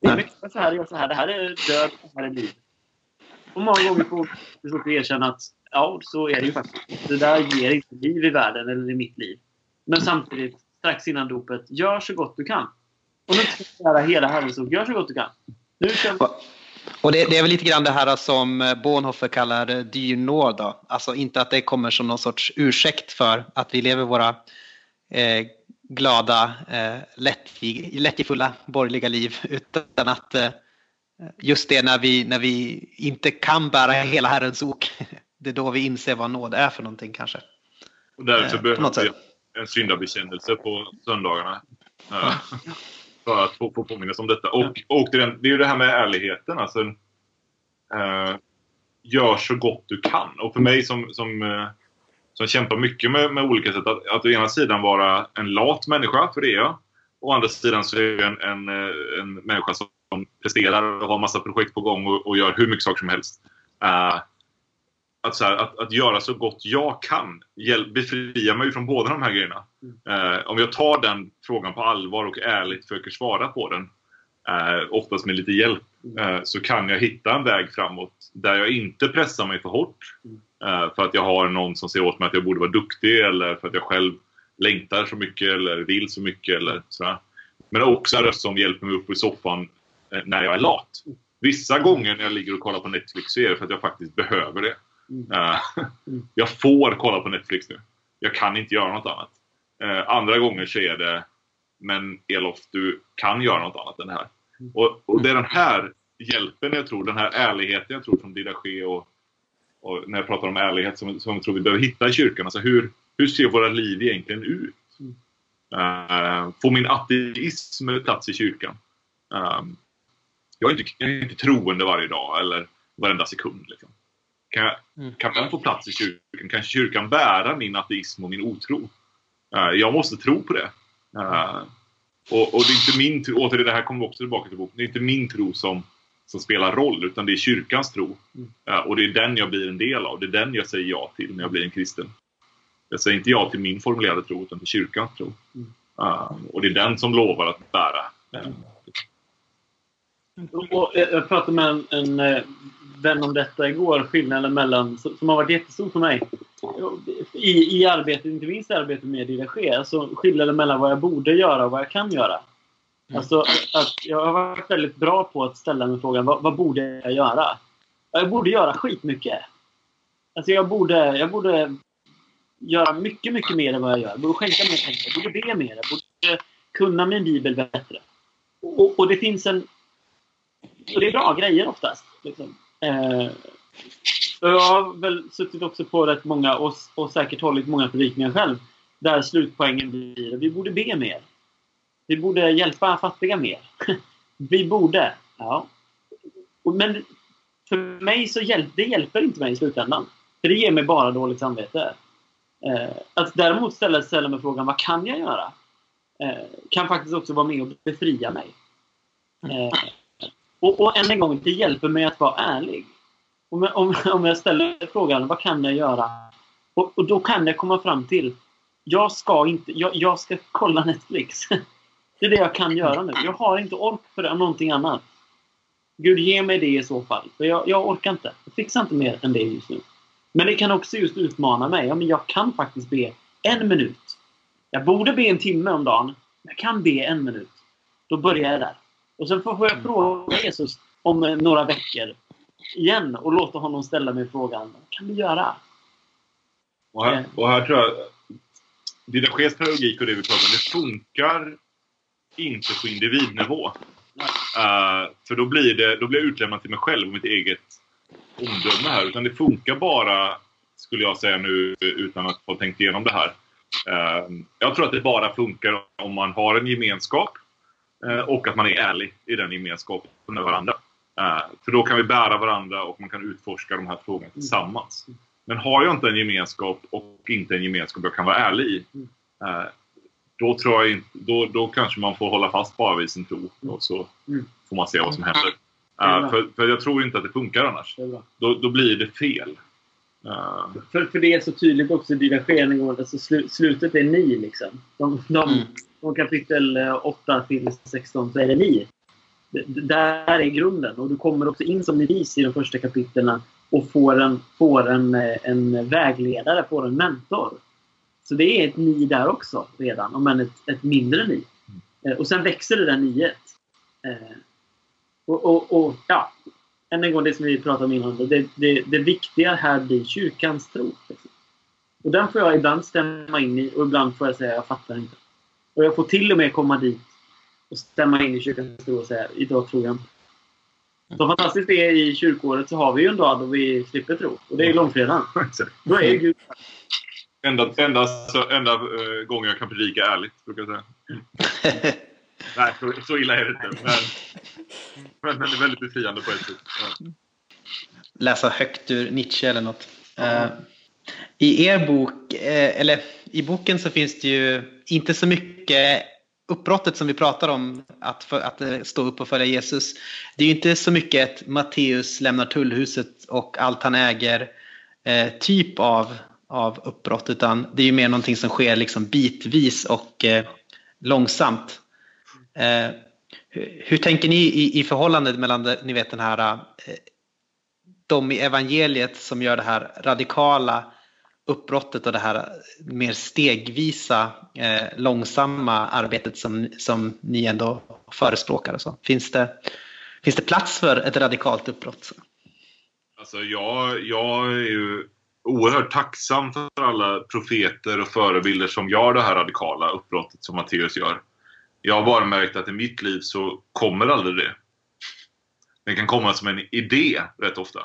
Det är mycket så här, gör så här, det här är död, det här är liv. Och många gånger får svårt att erkänna att ja, så är det ju faktiskt. Det där ger inte liv i världen eller i mitt liv. Men samtidigt, strax innan dopet, gör så gott du kan. Och nu ska jag lära hela ord, gör så gott du kan. Nu kör vi. Och det, det är väl lite grann det här som eh, Bonhoeffer kallar eh, dyr nåd. Då. Alltså inte att det kommer som någon sorts ursäkt för att vi lever våra eh, glada, eh, lättjefulla borgerliga liv. Utan att eh, just det när vi, när vi inte kan bära hela Herrens ok. Det är då vi inser vad nåd är för någonting kanske. Och därför Eh, behöver vi en syndabekännelse på söndagarna. Eh, för att få, få påminnas om detta. Och, och det, är ju det här med ärligheten. Alltså, eh, gör så gott du kan. Och för mig som, som, eh, som kämpar mycket med, med olika sätt. Att, att å ena sidan vara en lat människa, för det är jag. Å andra sidan så är jag en, en, eh, en människa som presterar och har massa projekt på gång och, och gör hur mycket saker som helst. Eh, att, så här, att, att göra så gott jag kan hjäl- befriar mig från båda de här grejerna. Eh, om jag tar den frågan på allvar och ärligt försöker svara på den, eh, oftast med lite hjälp, eh, så kan jag hitta en väg framåt där jag inte pressar mig för hårt. Eh, för att jag har någon som säger åt mig att jag borde vara duktig eller för att jag själv längtar så mycket eller vill så mycket. Eller sådär. Men också en röst som hjälper mig upp i soffan eh, när jag är lat. Vissa gånger när jag ligger och kollar på Netflix så är det för att jag faktiskt behöver det. Eh, jag får kolla på Netflix nu. Jag kan inte göra något annat. Eh, andra gånger så är det Men Elof, du kan göra något annat än det här. Och, och det är den här hjälpen jag tror, den här ärligheten jag tror från Didache och, och när jag pratar om ärlighet som, som jag tror vi behöver hitta i kyrkan. Alltså hur, hur ser våra liv egentligen ut? Uh, får min ateism plats i kyrkan? Jag, är inte, jag är inte troende varje dag eller varenda sekund. Liksom. Kan, jag, Mm. kan den få plats i kyrkan? Kan kyrkan bära min ateism och min otro? Uh, jag måste tro på det. Uh, och, och det är inte min tro, återigen det här kommer vi också tillbaka till boken, det är inte min tro som, som spelar roll utan det är kyrkans tro. Uh, och det är den jag blir en del av, det är den jag säger ja till när jag blir en kristen. Jag säger inte ja till min formulerade tro utan till kyrkans tro. Uh, och det är den som lovar att bära. Uh, Och jag pratade med en, en eh, vän om detta igår, skillnaden mellan, som har varit jättestor för mig. I, i arbetet, inte minst i arbetet med Didache, alltså skillnaden mellan vad jag borde göra och vad jag kan göra. Alltså att jag har varit väldigt bra på att ställa mig frågan, vad, vad borde jag göra? Jag borde göra skitmycket. Alltså jag borde, jag borde göra mycket, mycket mer än vad jag gör. Jag borde skänka mer pengar, jag borde be mer, jag borde kunna min bibel bättre. Och, och det finns en och det är bra grejer oftast. Liksom. Eh, jag har väl suttit också på rätt många och, och säkert hållit många predikningar själv. Där slutpoängen blir vi borde be mer. Vi borde hjälpa fattiga mer. vi borde. Ja. Men för mig så hjäl det hjälper inte mig i slutändan. För det ger mig bara dåligt samvete. Eh, att däremot ställa, ställa mig frågan vad kan jag göra? Eh, kan faktiskt också vara med och befria mig. Eh, och, och än en gång, det hjälper mig att vara ärlig. Om jag, om, om jag ställer frågan vad kan jag göra? Och, och, då kan jag komma fram till jag ska inte, jag, jag ska kolla Netflix. det är det jag kan göra nu. Jag har inte ork för det, någonting annat. Gud, ge mig det i så fall. För jag, jag orkar inte. Jag fixar inte mer än det just nu. Men det kan också just utmana mig. Ja, men jag kan faktiskt be en minut. Jag borde be en timme om dagen. Jag kan be en minut. Då börjar jag där. Och sen får jag fråga Jesus om några veckor igen och låta honom ställa mig frågan. Vad kan vi göra? Och här, och här tror jag Didaches pedagogik och det vi pratar om, det funkar inte på individnivå. Uh, för då blir, det, då blir jag utlämnad till mig själv och mitt eget omdöme här. Utan det funkar bara, skulle jag säga nu utan att ha tänkt igenom det här. Uh, jag tror att det bara funkar om man har en gemenskap och att man är ärlig i den gemenskapen med varandra. för då kan vi bära varandra och man kan utforska de här frågorna tillsammans. Men har jag inte en gemenskap och inte en gemenskap jag kan vara ärlig i. då, tror jag inte, då, då kanske man får hålla fast bara vid sin tro och så får man se vad som händer. För, för jag tror inte att det funkar annars. Då, då blir det fel. För, för det är så tydligt också i dina sken alltså slu, slutet är ni liksom. De, de, mm. Från kapitel eh, 8 till 16 så är det ni. Det, där är grunden och du kommer också in som novis i de första kapitlen och får en, får en, eh, en vägledare, får en mentor. Så det är ett ni där också redan, om än ett, ett mindre ni. Eh, och sen växer det där niet. Och, och, och, ja, än en gång det som vi pratade om innan. Det, det, det viktiga här blir kyrkans tro. Och den får jag ibland stämma in i och ibland får jag säga jag fattar inte. Och jag får till och med komma dit och stämma in i kyrkans tro och säga idag tror jag inte. Så fantastiskt det är i kyrkåret så har vi ju en dag då vi slipper tro. Och det är långfredagen. Då är Gud Enda, enda, enda uh, gången jag kan predika ärligt, brukar jag säga. Nej, så, så illa är det inte. Men, men, men det är väldigt befriande på ett sätt. Ja. Läsa högt ur Nietzsche eller något. Uh, I er bok, uh, eller i boken så finns det ju inte så mycket uppbrottet som vi pratar om, att, för, att eh, stå upp och följa Jesus. Det är ju inte så mycket ett Matteus lämnar tullhuset och allt han äger eh, typ av, av uppbrott, utan det är ju mer någonting som sker liksom bitvis och eh, långsamt. Eh, hur, hur, tänker ni i, i förhållandet mellan ni vet den här eh, de i evangeliet som gör det här radikala uppbrottet och det här mer stegvisa, eh, långsamma arbetet som, som ni ändå förespråkar? Och så. Finns, det, finns det plats för ett radikalt uppbrott? Alltså jag, jag är ju oerhört tacksam för alla profeter och förebilder som gör det här radikala uppbrottet som Matteus gör jag har bara märkt att i mitt liv så kommer aldrig det. Det kan komma som en idé rätt ofta.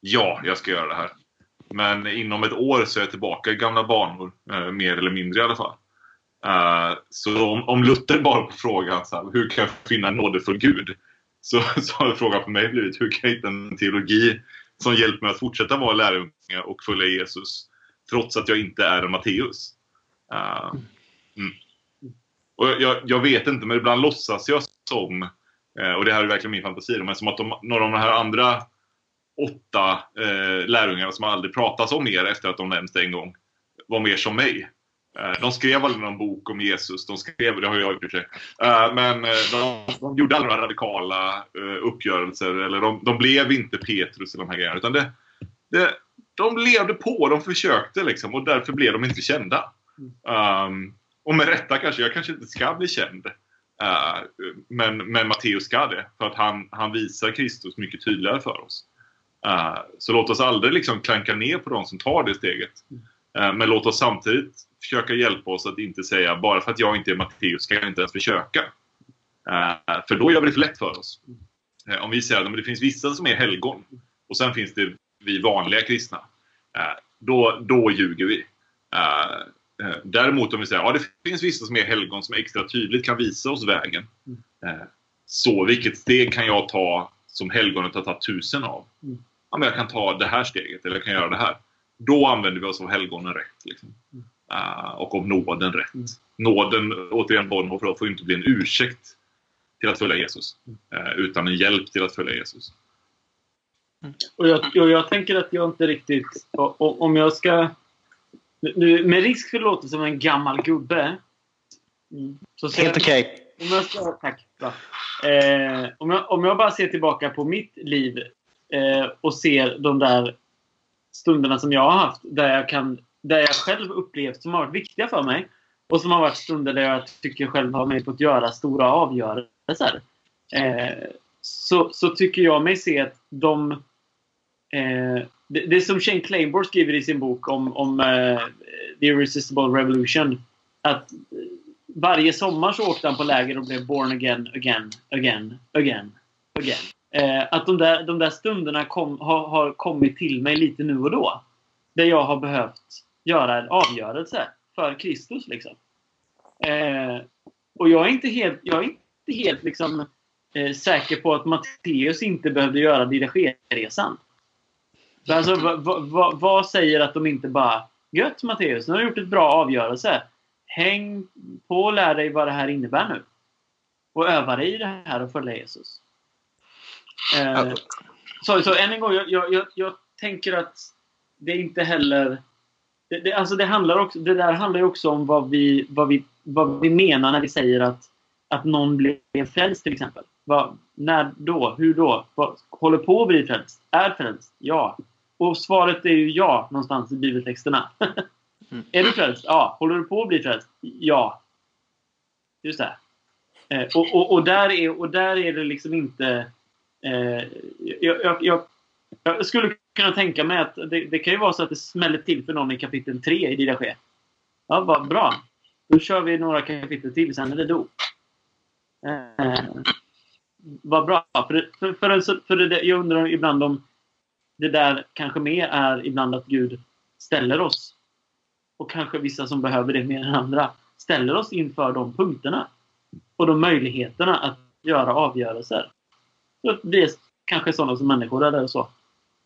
Ja, jag ska göra det här. Men inom ett år så är jag tillbaka i gamla banor. Eh, mer eller mindre i alla fall. Uh, så om, om Luther bara på frågan så här, hur kan jag finna en nådefull Gud? Så, så har frågan för mig blivit hur kan jag hitta en teologi som hjälper mig att fortsätta vara lärjunge och följa Jesus trots att jag inte är en Matteus. Uh, mm. Och jag, jag, vet inte, men ibland låtsas jag som, eh, och det här är verkligen min fantasi, men som att de, några av de här andra åtta eh, lärjungarna som aldrig pratas om mer efter att de nämnts en gång var mer som mig. Eh, de skrev aldrig någon bok om Jesus, de skrev, det har jag gjort i och för sig. Eh, men eh, de, de, gjorde aldrig några radikala eh, uppgörelser, eller de, de, blev inte Petrus eller de här grejerna. Utan det, det, de levde på, de försökte liksom, och därför blev de inte kända. Um, och med rätta kanske, jag kanske inte ska bli känd. Uh, men, men Matteus ska det, för att han, han visar Kristus mycket tydligare för oss. Uh, så låt oss aldrig liksom klanka ner på de som tar det steget. Uh, men låt oss samtidigt försöka hjälpa oss att inte säga bara för att jag inte är Matteus ska jag inte ens försöka. Eh, för då gör vi det för lätt för oss. om vi säger att det finns vissa som är helgon. och sen finns det vi vanliga kristna. Då, då ljuger vi. Däremot om vi säger att ja, det finns vissa som är helgon som extra tydligt kan visa oss vägen. Så vilket steg kan jag ta som helgonet har tagit tusen av? Mm. Ja, men jag kan ta det här steget eller jag kan göra det här. Då använder vi oss av helgonen rätt. Liksom. Eh, och av nåden rätt. Mm. Nåden, återigen, Bonhoeffer, får inte bli en ursäkt till att följa Jesus. Eh, utan en hjälp till att följa Jesus. Och jag, och jag tänker att jag inte riktigt... och- och- Om jag ska... Nu, med risk för att låta som en gammal gubbe. mm, Så ser Helt okej. Om jag ska, tack. Eh, om, jag, om jag bara ser tillbaka på mitt liv eh, och ser de där stunderna som jag har haft där jag, kan, där jag själv upplevt som har varit viktiga för mig och som har varit stunder där jag tycker själv har mig fått göra stora avgörelser. Eh, så, så tycker jag mig se att de... Eh, det, det är som Shane Claiborne skriver i sin bok om, om eh, The Irresistible Revolution. Att varje sommar så åkte han på läger och blev born again, again, again, again, again. Eh, att de där, de där stunderna kom, har, har kommit till mig lite nu och då. Där jag har behövt göra en avgörelse för Kristus. Liksom. Eh, och jag är inte helt, jag är inte helt liksom, eh, säker på att Matteus inte behövde göra dirigeringsresan. Alltså, vad, vad säger att de inte bara Gött Matteus, nu har du gjort ett bra avgörelse häng på och lär dig vad det här innebär nu. Och öva dig i det här och följa Jesus. Eh, så, så än en gång, jag, jag, jag, tänker att det inte heller... Det, det, alltså det, handlar också, det där handlar ju också om vad vi, vad, vi, vad vi menar när vi säger att, att någon blev frälst till exempel. Vad, när då? Hur då? Vad, håller på att bli frälst? Är frälst? Ja. Och svaret är ju ja någonstans i bibeltexterna. Är du frälst? Ja. Håller du på att bli frälst? Ja. Just det. Eh, och, och, och, där är, och där är det liksom inte... Eh, jag, jag, jag, jag skulle kunna tänka mig att det, det kan ju vara så att det smäller till för någon i kapitel 3 i Didache. Ja, vad bra. Då kör vi några kapitel till, sen är det dop. Eh, vad bra. För, för, för, för det, jag undrar ibland om det där kanske mer är ibland att Gud ställer oss och kanske vissa som behöver det mer än andra, ställer oss inför de punkterna och de möjligheterna att göra avgörelser. Vi är kanske sådana som människor eller så.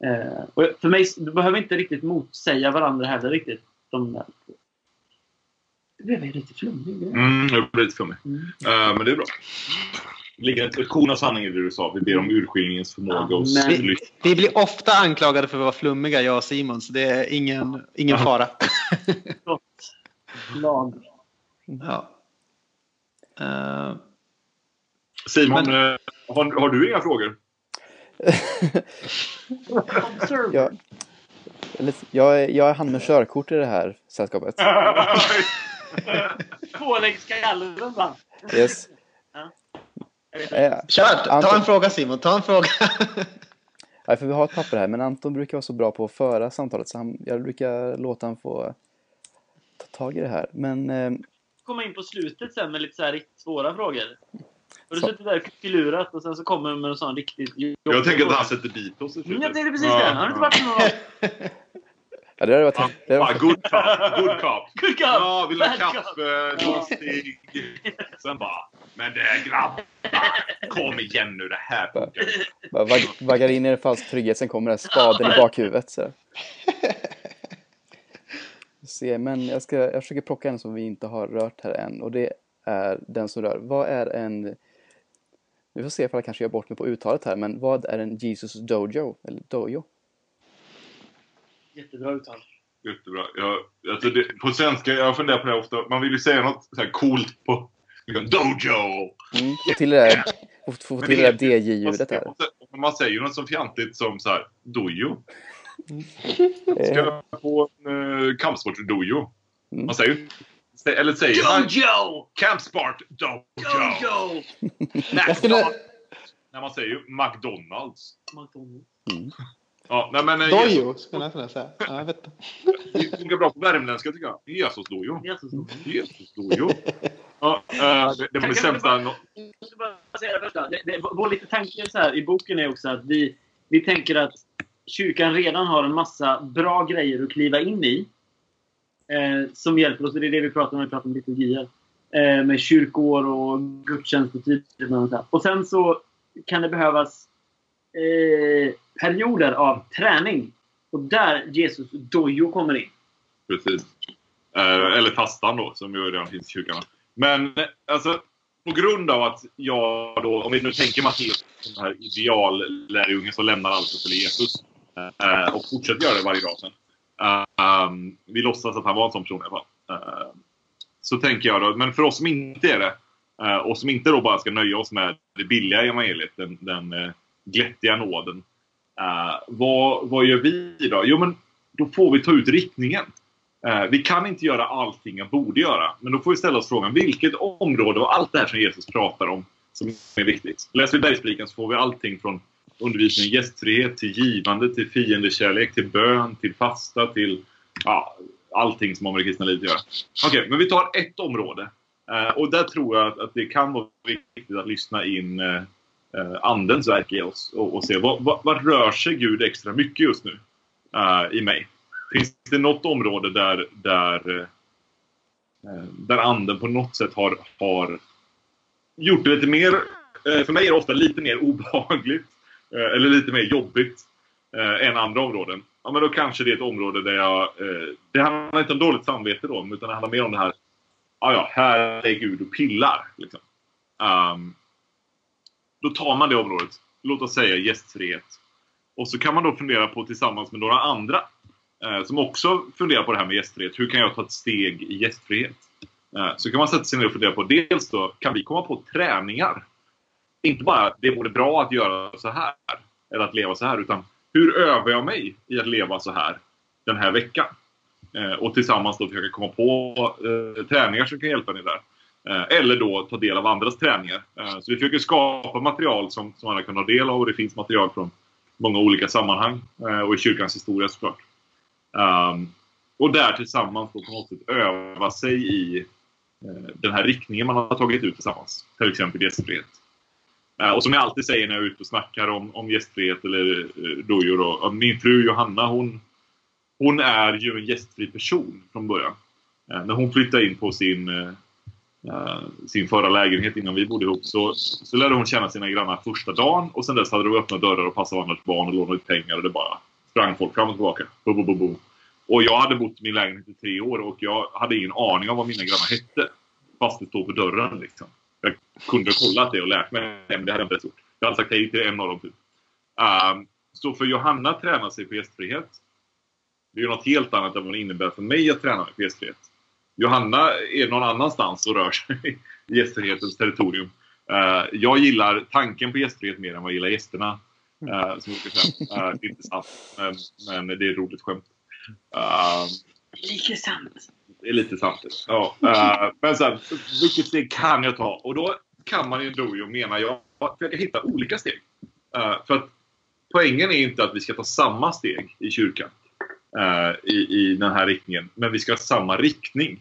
Eh, och för mig, du behöver inte riktigt motsäga varandra heller riktigt. De där. Det blev jag lite flummig. Mm, det blir lite för mig. Mm. Eh, men det är bra. Det ligger en korn av sanning i det du sa. Vi ber om urskiljningens förmåga hos Amen. lyssnarna. Vi blir ofta anklagade för att vara flummiga, jag och Simon, så det är ingen, ingen fara. Lag. Ja. Eh, Simon, eh, har, har du inga frågor? Jag, jag, är- jag är han med körkort i det här sällskapet. Tvåläggskallen va? Yes. Eh, kör! Ta Anton- en fråga Simon, ta en fråga. Ja, för vi har ett papper här, men Anton brukar vara så bra på att föra samtalet så han, jag brukar låta han få ta tag i det här. Men eh, komma in på slutet sen med lite så här riktigt svåra frågor. Har du Så. suttit där och filurat och sen så kommer du med en sån riktigt jobbig Jag tänker att han sätter dit oss i Mm, slutet. Jag tänkte precis det. Har du inte varit med ja, det hade varit... Ja, Det hade ja, varit good cop. Good cop. Good cop! Ja, vill ha kaffe, lustig. Sen bara, men det är grabbar. Kom igen nu, det här inte. bara vag, vaggar in i en falsk trygghet, sen kommer den här spaden i bakhuvudet. Så. Se, men jag, ska, jag försöker plocka en som vi inte har rört här än och det är den som rör, vad är en vi får se ifall jag kanske gör bort mig på uttalet här, men vad är en Jesus Dojo? Eller Dojo? Jättebra uttal. Jättebra. Jag, alltså det, på svenska, jag funderar på det ofta. Man vill ju säga något så här coolt på liksom, dojo. Mm, få till det där, få, få Men till det det där DJ-ljudet här. Man, man säger ju något så fjantigt som så här, dojo. Eh, Ska jag på en uh, kampsports-dojo? Mm. Man säger ju Eller säger man Jojo! campsport dojo? Jojo! Jag skulle... När man säger ju McDonalds. McDonald's. Ja, nej men... eh, Jesus, Dojo, skulle jag kunna säga. Ja, jag vet inte. Det funkar bra på värmländska tycker jag. Jesus dojo. Jesus. Jesus dojo. Ja, eh, det, det var det sämsta... ska bara säga det första. Det, det, vår lite tanke så här, i boken är också att vi, vi tänker att kyrkan redan har en massa bra grejer att kliva in i. Eh, som hjälper oss. Det är det vi pratar om när vi pratar om liturgier. Eh, med kyrkår och gudstjänstetider och sånt. Och sen så kan det behövas eh, perioder av träning. Och där Jesus dojo kommer in. Precis. Eh, eller fastan då, som ju redan finns i kyrkan. Men alltså, på grund av att jag då, om vi nu tänker Matteus som den här ideallärjungen som lämnar allt och följer Jesus. eh, och fortsätter göra det varje dag sen. Um, vi låtsas att han var en sån person i alla fall. Eh, så tänker jag då, men för oss som inte är det. Eh, uh, och som inte då bara ska nöja oss med det billiga evangeliet, den, den uh, glättiga nåden. Eh, vad, vad gör vi då? Jo, men då får vi ta ut riktningen. Vi kan inte göra allting jag borde göra. Men då får vi ställa oss frågan, vilket område och allt det här som Jesus pratar om som är viktigt? Läser vi Bergspredikan så får vi allting från undervisning i gästfrihet till givande, till fiendekärlek, till bön, till fasta, till ja, allting som har med det kristna livet att göra. Okej, men vi tar ett område. Eh, och där tror jag att, att det kan vara viktigt att lyssna in eh, eh, Andens verk i oss och, och se vad, vad, vad rör sig Gud extra mycket just nu eh, i mig? Finns det något område där, där, eh, där anden på något sätt har, har gjort det lite mer, eh, för mig är det ofta lite mer obehagligt Eh, eller lite mer jobbigt eh, än andra områden. Ja, men då kanske det är ett område där jag... Eh, det handlar inte om dåligt samvete då, utan det handlar mer om det här... Ja, ja, här är Gud och pillar. Liksom. Um, då tar man det området, låt oss säga gästfrihet. Och så kan man då fundera på tillsammans med några andra eh, som också funderar på det här med gästfrihet. Hur kan jag ta ett steg i gästfrihet? Eh, så kan man sätta sig ner och fundera på dels då, kan vi komma på träningar? Inte bara, det vore bra att göra så här, eller att leva så här, utan hur övar jag mig i att leva så här den här veckan? Eh, och tillsammans då försöka komma på eh, träningar som kan hjälpa dig där. Eh, eller då ta del av andras träningar. Eh, så vi försöker skapa material som, som alla kan ha del av och det finns material från många olika sammanhang eh, och i kyrkans historia såklart. Um, och där tillsammans då på något sätt öva sig i eh, den här riktningen man har tagit ut tillsammans. Till exempel gästfrihet. Eh, och som jag alltid säger när jag är ute och snackar om, om gästfrihet eller eh, Dojo dojor. Då, min fru Johanna hon, hon är ju en gästfri person från början. Eh, när hon flyttade in på sin, sin förra lägenhet innan vi bodde ihop så, så lärde hon känna sina grannar första dagen och sen dess hade de öppnat dörrar och passat varandras barn och lånat ut pengar och det bara sprang folk fram och tillbaka. Bo, bo, bo. Och jag hade bott i min lägenhet i tre år och jag hade ingen aning om vad mina grannar hette. Fast det stod på dörren liksom. Jag kunde ha kollat det och lärt mig, men det hade jag inte ens gjort. Jag hade sagt hej till en av dem typ. Um, så för Johanna att träna sig på gästfrihet, det är ju något helt annat än vad det innebär för mig att träna mig på gästfrihet. Johanna är någon annanstans och rör sig i gästfrihetens territorium. Uh, jag gillar tanken på gästfrihet mer än vad jag gillar gästerna. Uh, som. Uh, det är inte sant, men, men det är ett roligt skämt. Uh, Lite sant det är lite sant. Ja. Uh, men sen, vilket steg kan jag ta? Och då kan man i dojo, menar jag, försöka hitta olika steg. Uh, för att poängen är inte att vi ska ta samma steg i kyrkan uh, i, i den här riktningen, men vi ska ha samma riktning.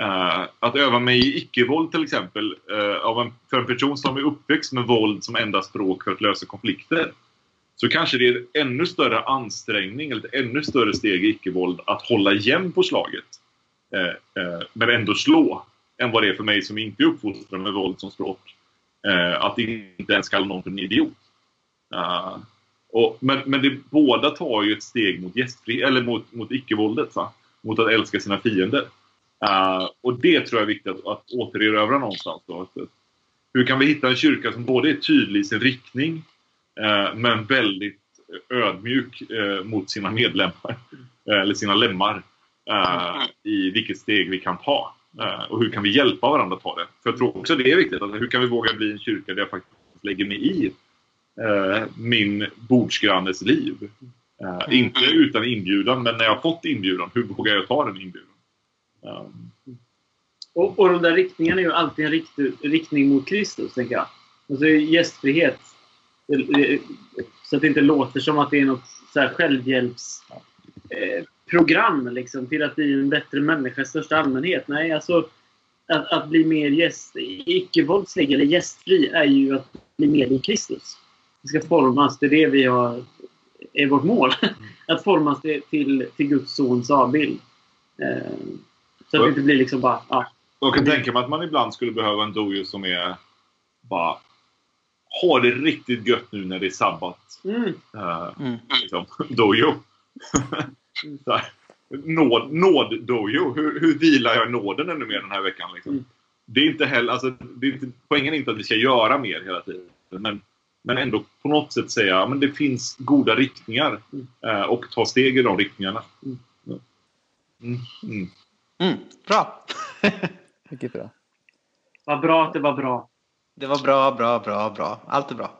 Uh, att öva mig i icke-våld till exempel, uh, av en, för en person som är uppväxt med våld som enda språk för att lösa konflikter. Så kanske det är en ännu större ansträngning, eller ett ännu större steg i icke-våld att hålla igen på slaget. Eh, eh, men ändå slå. Än vad det är för mig som inte är uppfostrad med våld som språk. Eh, att inte ens kalla någon för en idiot. Uh, och, men men det, båda tar ju ett steg mot, gästfri, eller mot, mot icke-våldet. Va? Mot att älska sina fiender. Uh, och det tror jag är viktigt att, att återerövra någonstans. Då. Att, hur kan vi hitta en kyrka som både är tydlig i sin riktning uh, men väldigt ödmjuk uh, mot sina medlemmar, eller sina lemmar, i vilket steg vi kan ta. och hur kan vi hjälpa varandra att ta det? För jag tror också det är viktigt. Att hur kan vi våga bli en kyrka där jag faktiskt lägger mig i min bordsgrannes liv? inte utan inbjudan, men när jag fått inbjudan, hur vågar jag ta den inbjudan? Och, och de där riktningarna är ju alltid en rikt, riktning mot Kristus, tänker jag. Alltså gästfrihet. Så att det inte låter som att det är något så här självhjälpsprogram eh, program, liksom, till att bli en bättre människa i största allmänhet. Nej, alltså att, att bli mer gäst, icke-våldslig eller gästfri är ju att bli mer lik Kristus. Det ska formas, det är det vi har är vårt mål. att formas till, till, till Guds sons avbild. Eh, så att det inte blir liksom bara... Ja, Jag kan tänka mig att man ibland skulle behöva en dojo som är bara har det riktigt gött nu när det är sabbat. mm, Uh, Mm. liksom, dojo. Så här. Nåd, nåd-dojo. Hur, hur vilar jag nåden ännu mer den här veckan? Liksom? Mm. Det är inte heller, alltså, det är inte, poängen är inte att vi ska göra mer hela tiden. Men, men ändå på något sätt säga att det finns goda riktningar. Mm. eh, och ta steg i de riktningarna. Mm. Mm. Mm. Mm, bra. Mycket bra. vad bra att det var bra. Det var bra, bra, bra, bra. Allt är bra.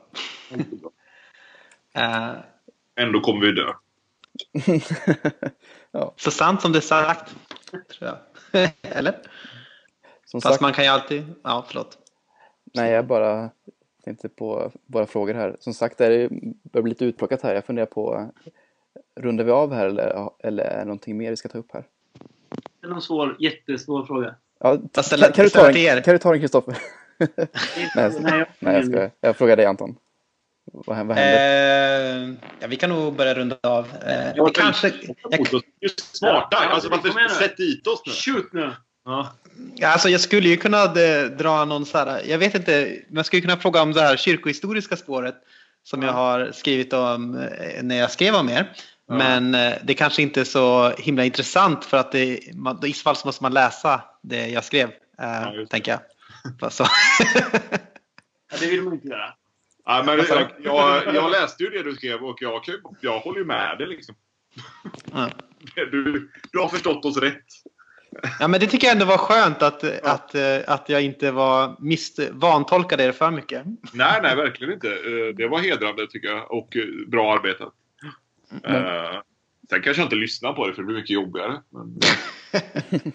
Eh, Ändå kommer vi dö. så sant som det är sagt. Tror jag. Eller? Som Fast sagt, man kan ju alltid... Ja, förlåt. nej jag bara tänkte på våra frågor här. Som sagt, det är börjar bli lite utplockat här. Jag funderar på, rundar vi av här eller, eller är det någonting mer vi ska ta upp här? Det är en svår, jättesvår fråga. Ja, ställer- kan, kan, du ta den, kan du ta den Kristoffer? nej, jag, Nej, jag- nej, jag ska. Jag frågar dig Anton. Vad, händer? Eh, ja, vi kan nog börja runda av. Eh, Jag kanske... Jag, smarta! Ja, alltså, varför sätt dit oss nu? Shoot nu! Ja. Ja, Alltså jag skulle ju kunna eh, dra någon så här, jag vet inte, man skulle kunna fråga om det här kyrkohistoriska spåret som jag har skrivit om eh, när jag skrev om er. Ja. Men eh, det kanske inte är så himla intressant för att det, man, i så fall så måste man läsa det jag skrev, eh, Ja, tänker jag. Så. Ja, det vill man inte göra. Ja, men jag, jag, jag läste ju det du skrev och jag, jag håller ju med dig. Liksom. Ja. Du, du har förstått oss rätt. ja men det tycker jag ändå var skönt att, att, eh, att jag inte var mist, vantolkade er för mycket. Nej, nej, verkligen inte. Eh, Det var hedrande tycker jag och eh, bra arbetat. Eh, Sen kanske jag inte lyssnar på det för det blir mycket jobbigare. Men,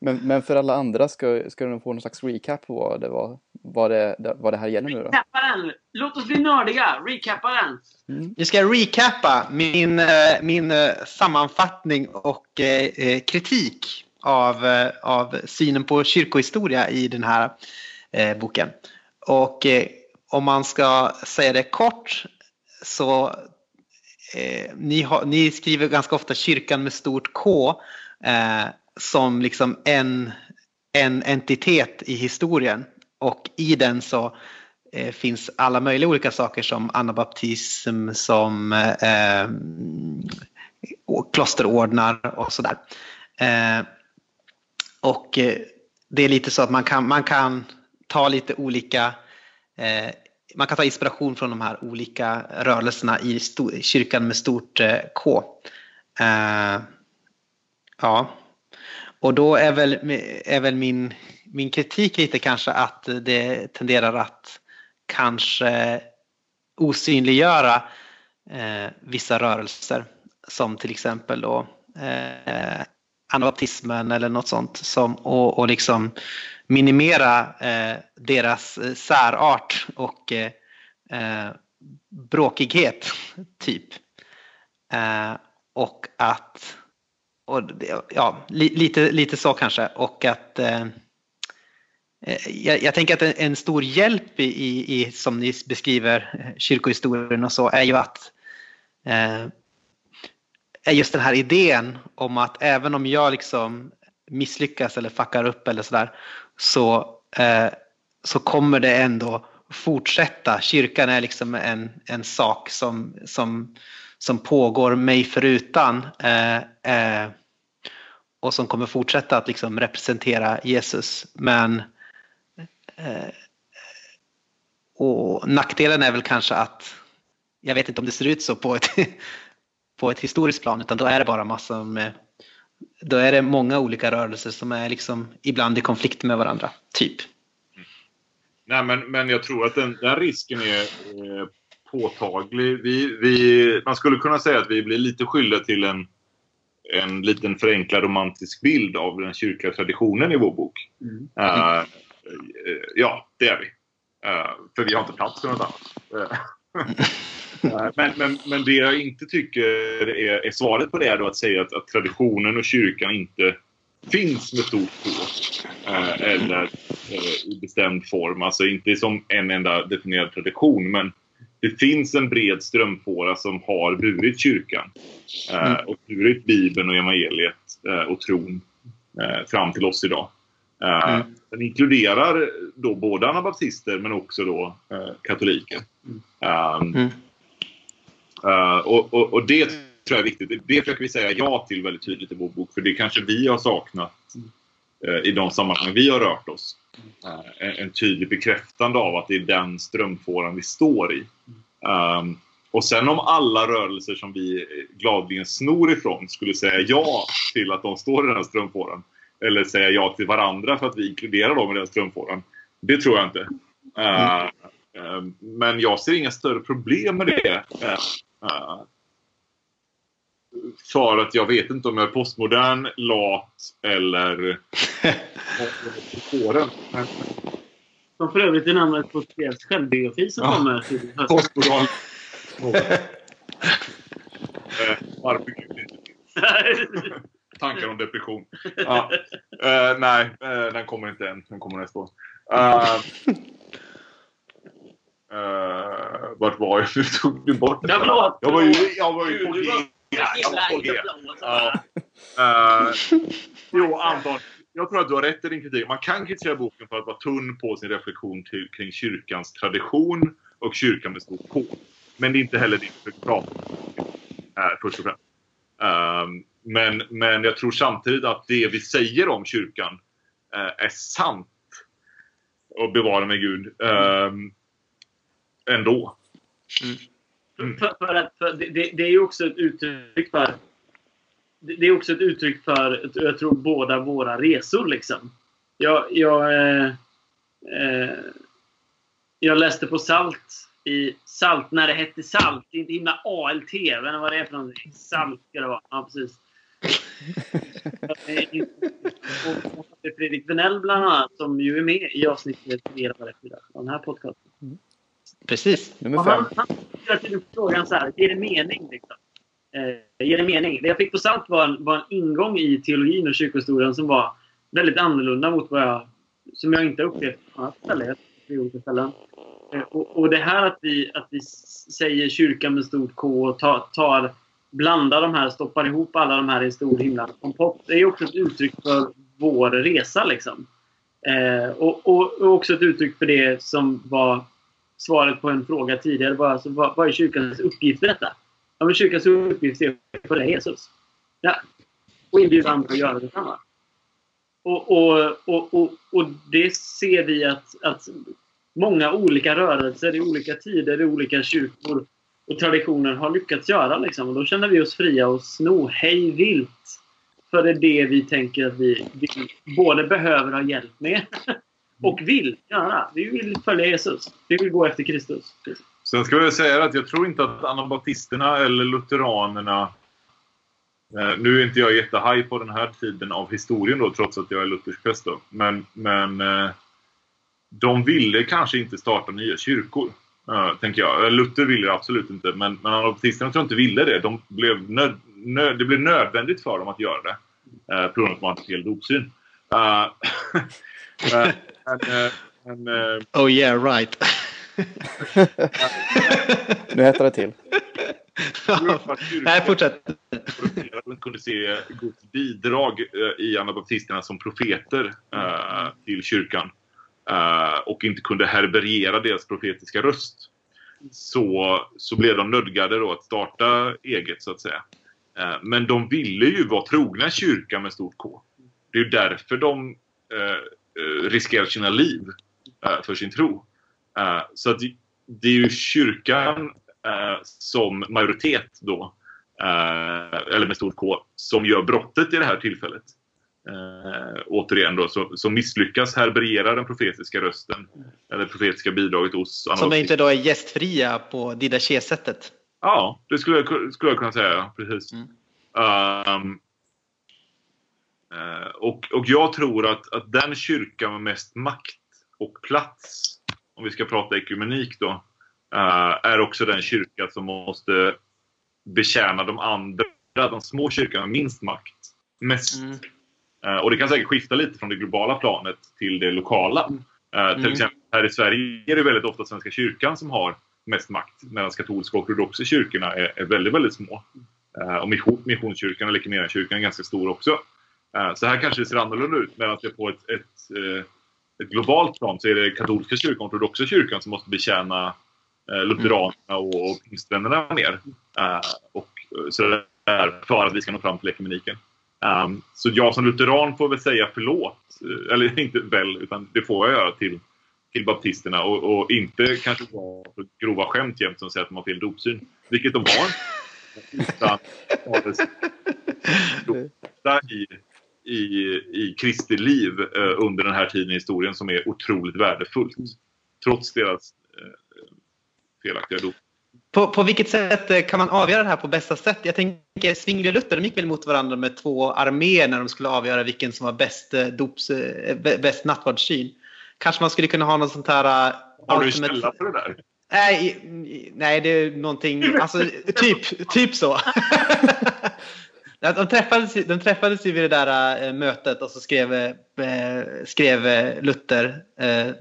Men, men för alla andra ska, ska de få någon slags recap på vad det, var, vad det, vad det här gäller nu då? Recappa den! Låt oss bli nördiga! Recappa den! Nu ska jag recappa min, eh, min eh, sammanfattning och eh, kritik av, av synen på kyrkohistoria i den här eh, boken. Och eh, om man ska säga det kort så ni, har, ni skriver ganska ofta kyrkan med stort K eh, som liksom en, en entitet i historien. Och i den så eh, finns alla möjliga olika saker som anabaptism, som eh, eh klosterordnar och sådär. Eh, och eh, det är lite så att man kan, man kan ta lite olika eh, man kan ta inspiration från de här olika rörelserna i kyrkan med stort eh, K. Eh, ja, och då är väl, är väl min, min kritik lite kanske att det tenderar att kanske osynliggöra eh, vissa rörelser som till exempel då eh, anabaptismen eller något sånt som, och, och liksom minimera eh, deras eh, särart och eh, eh, bråkighet typ. Eh, och att och, ja, li, lite, lite så kanske och att eh, eh, jag, jag tänker att en, en stor hjälp i, i, i, som ni beskriver eh, kyrkohistorien och så är ju att eh, är just den här idén om att även om jag liksom misslyckas eller fuckar upp eller sådär så, eh, så kommer det ändå fortsätta. Kyrkan är liksom en, en sak som, som, som pågår mig förutan eh, eh, och som kommer fortsätta att liksom representera Jesus. Men eh, och nackdelen är väl kanske att jag vet inte om det ser ut så på ett, på ett historiskt plan utan då är det bara massor med då är det många olika rörelser som är liksom ibland i konflikt med varandra, typ. nej, men, men jag tror att den, den risken är eh, påtaglig. Vi, vi, man skulle kunna säga att vi blir lite skyldiga till en, en liten förenklad romantisk bild av den kyrkliga traditionen i vår bok. Mm. Eh, ja, det är vi. Eh, för vi har inte plats för något annat. Men, men, men det jag inte tycker är, är svaret på det är då att säga att, att traditionen och kyrkan inte finns med stort K. Eh, eller eh, i bestämd form. Alltså inte som en enda definierad tradition men det finns en bred strömfåra som har burit kyrkan. Eh, och burit Bibeln och evangeliet eh, och tron eh, fram till oss idag. Eh, Mm. Den inkluderar då både anabaptister men också då eh, katoliker. Um, Mm. eh, och, och, och det tror jag är viktigt. Det- försöker vi säga ja till väldigt tydligt i vår bok. För det kanske vi har saknat i de sammanhang vi har rört oss. Eh, en, en tydlig bekräftande av att det är den strömfåran vi står i. Um, och sen om alla rörelser som vi eh, gladeligen snor ifrån skulle säga ja till att de står i den här strömfåran. Eller säga ja till varandra för att vi inkluderar dem i den strömfåran. Det tror jag inte. Eh, uh, men jag ser inga större problem med det. Uh, för att jag vet inte om jag är postmodern, lat eller spåren. Som för övrigt är namnet på deras självbiografi som Ja. kommer till hösten. postmodern. Eh, Varför Gud inte. Tankar om depression. Ja. Eh, nej, eh, den kommer inte än. Den kommer nästa år. Uh, uh, vart var jag? Nu tog du bort det. Jag var ju, jag var ju Du Ja. Eh, jo, Anton. Jag tror att du har rätt i din kritik. Man kan kritisera boken för att vara tunn på sin reflektion till, kring kyrkans tradition och kyrkan med stort K. Men det är inte heller det vi försöker prata om här, först och främst. Ehm, men, men jag tror samtidigt att det vi säger om kyrkan eh, är sant. Och bevara mig Gud. Um, ändå. För, för att, för det, det, är ju också ett uttryck för... Det är också ett uttryck för, jag tror, båda våra resor. Liksom. Jag, jag, eh, eh, jag läste på Salt, i Salt när det hette Salt. Det är Inte himla ALT, men vad det är för någonting. Salt ska det vara. Ja, precis. Och Fredrik Venell bland annat, som ju är med i avsnittet Leva av den här podcasten. Mm. Precis. Nummer fem. han, han till frågan så här, ger det mening? Liksom? Eh, ger det mening? Det jag fick på SALT var en, var en ingång i teologin och kyrkohistorien som var väldigt annorlunda mot vad jag, som jag inte upplevt på annat ställe. Olika ställen. Eh, och, och det här att vi, att vi säger kyrkan med stort K och tar, tar, blandar de här, stoppar ihop alla de här i en stor himla kompott. Det är också ett uttryck för vår resa. Liksom. Eh, och, och, och också ett uttryck för det som var svaret på en fråga tidigare. Bara, alltså, vad, vad är kyrkans uppgift i detta? Ja, men kyrkans uppgift är att följa Jesus. Ja. Och inbjuda andra att göra detsamma. Och, och, och, och, och det ser vi att, att många olika rörelser i olika tider, i olika kyrkor och traditioner har lyckats göra. Liksom. Och då känner vi oss fria att sno hej vilt. För det är det vi tänker att vi, vi både behöver ha hjälp med och vill göra. Vi vill följa Jesus. Vi vill gå efter Kristus. Sen ska jag säga att jag tror inte att anabaptisterna eller lutheranerna eh, nu är inte jag jättehaj på den här tiden av historien då, trots att jag är luthersk präst då. Men, men eh, de ville kanske inte starta nya kyrkor. Eh, tänker jag. Eh, Luther ville det absolut inte, men, men anabaptisterna tror jag inte ville det. De blev nöd, nöd, det blev nödvändigt för dem att göra det. Eh, på grund av att de hade fel dopsyn. Eh, eh, men, men, eh, Oh yeah, right. Nu hettar det till. Nej, fortsätt. Man kunde se Guds bidrag eh, i anabaptisterna som profeter till kyrkan. Och inte kunde härbärgera deras profetiska röst. Så, så blev de nödgade då att starta eget så att säga. Men de ville ju vara trogna kyrkan med stort K. Det är ju därför de eh, eh, riskerar sina liv eh, för sin tro. Eh, så att det, är ju kyrkan som majoritet då eller med stort K, som gör brottet i det här tillfället. Eh, återigen då, så, som misslyckas härbärgera den profetiska rösten, eller profetiska bidraget hos Som inte då är gästfria på Didache-sättet. Ja, det skulle jag, skulle jag kunna säga. Precis. Mm. Eh, och, och jag tror att, att den kyrka med mest makt och plats, om vi ska prata ekumenik då, eh, är också den kyrka som måste betjäna de andra, de små kyrkorna med minst makt, mest. Mm. Eh, och det kan säkert skifta lite från det globala planet till det lokala. Eh, till Mm. exempel här i Sverige är det väldigt ofta Svenska kyrkan som har mest makt. Medan katolska och ortodoxa kyrkorna är, är väldigt, väldigt små. Eh, och mission, missionskyrkan eller Equmeniakyrkan är ganska stor också. Eh, så här kanske det ser annorlunda ut. Medan det på ett, ett, eh, ett globalt plan så är det katolska kyrkan och ortodoxa kyrkan som måste betjäna eh, lutheranerna och, och pingstvännerna mer. Och så där, för att vi ska nå fram till ekumeniken. Um, så jag som lutheran får väl säga förlåt. Eller inte väl, utan det får jag göra till, till baptisterna. Och, och inte kanske vara för grova skämt jämt som säger att de har fel dopsyn. Vilket de har. Utan i, i, i Kristi liv eh, under den här tiden i historien som är otroligt värdefullt. Trots deras eh, felaktiga dop. På, på vilket sätt eh, kan man avgöra det här på bästa sätt? Jag tänker Zwingli och Luther de gick väl mot varandra med två arméer när de skulle avgöra vilken som var bäst, dops, bä- bäst nattvardssyn. Kanske man skulle kunna ha något sånt här... Har du källa på det där? Nej, nej, det är någonting, alltså typ, typ så. De träffades, de träffades ju vid det där äh, mötet och så skrev, äh, skrev äh, Luther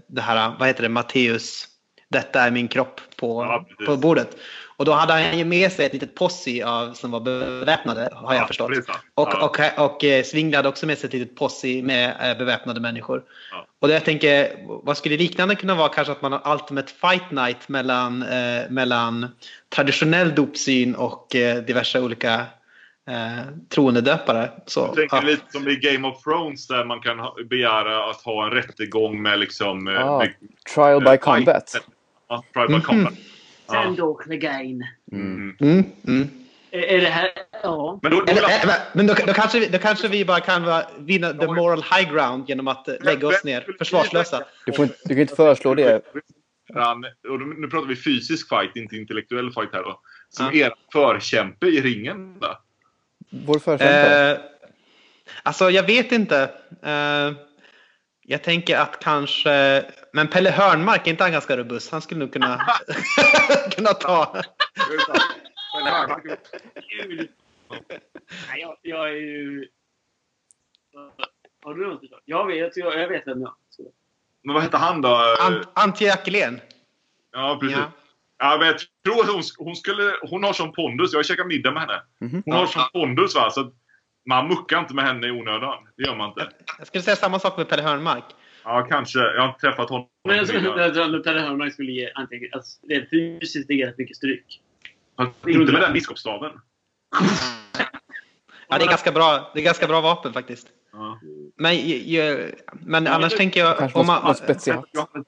det här, vad heter det, Matteus, detta är min kropp på, Ja, precis. på bordet. Och då hade han ju med sig ett litet posse av, som var beväpnade, har jag Ja, förstått. sant. Och, Ja. och, och eh, Zwingli hade också med sig ett litet posse med eh, beväpnade människor. Ja. Och jag tänker, vad skulle liknande kunna vara kanske att man har Ultimate Fight Night mellan, eh, mellan traditionell dopsyn och eh, diverse olika eh, troendedöpare. Så, Jag tänker ja. lite som i Game of Thrones där man kan ha, begära att ha en rättegång med liksom... eh, Ah, med, Trial by eh, combat. Ja, trial by Mhm. combat. Sen Ja. då again. Mm. Mm, mm. Är, det här... Ja. Men då, då, Eller, eh, men- då, då, kanske, vi- då kanske vi bara kan va- vinna the moral high ground genom att lägga oss ner försvarslösa. Du, får inte, du kan inte föreslå det. Och nu pratar vi fysisk fight, inte intellektuell fight här då. Som Ja. er förkämpe i ringen. Då. Vår förkämpe. Eh, alltså jag vet inte. Eh, jag tänker att kanske... Men Pelle Hörnmark, är inte han ganska robust? Han skulle nog kunna, kunna ta... Gud. Nej, jag, jag är ju... Har du något förslag? Jag vet, jag, jag vet vem jag vara. Men vad hette han då? Ant, Antje Jackelén. Ja, precis. Ja. Ja. men jag tror att hon, hon, skulle, hon har som pondus. Jag har käkat middag med henne. Mhm. Hon har som pondus va. Så att man muckar inte med henne i onödan. Det gör man inte. Jag skulle säga samma sak med Pelle Hörnmark. Ja, kanske. Jag har inte träffat honom. Men jag tror att Pelle Hörnmark skulle ge antingen... Alltså, rent fysiskt rätt mycket stryk. Fast inte med den biskopsstaven. Ja, det är ganska bra, det är ganska bra vapen faktiskt. Ja. Men, ju- men annars tänker jag... Kanske Om någon, man, någon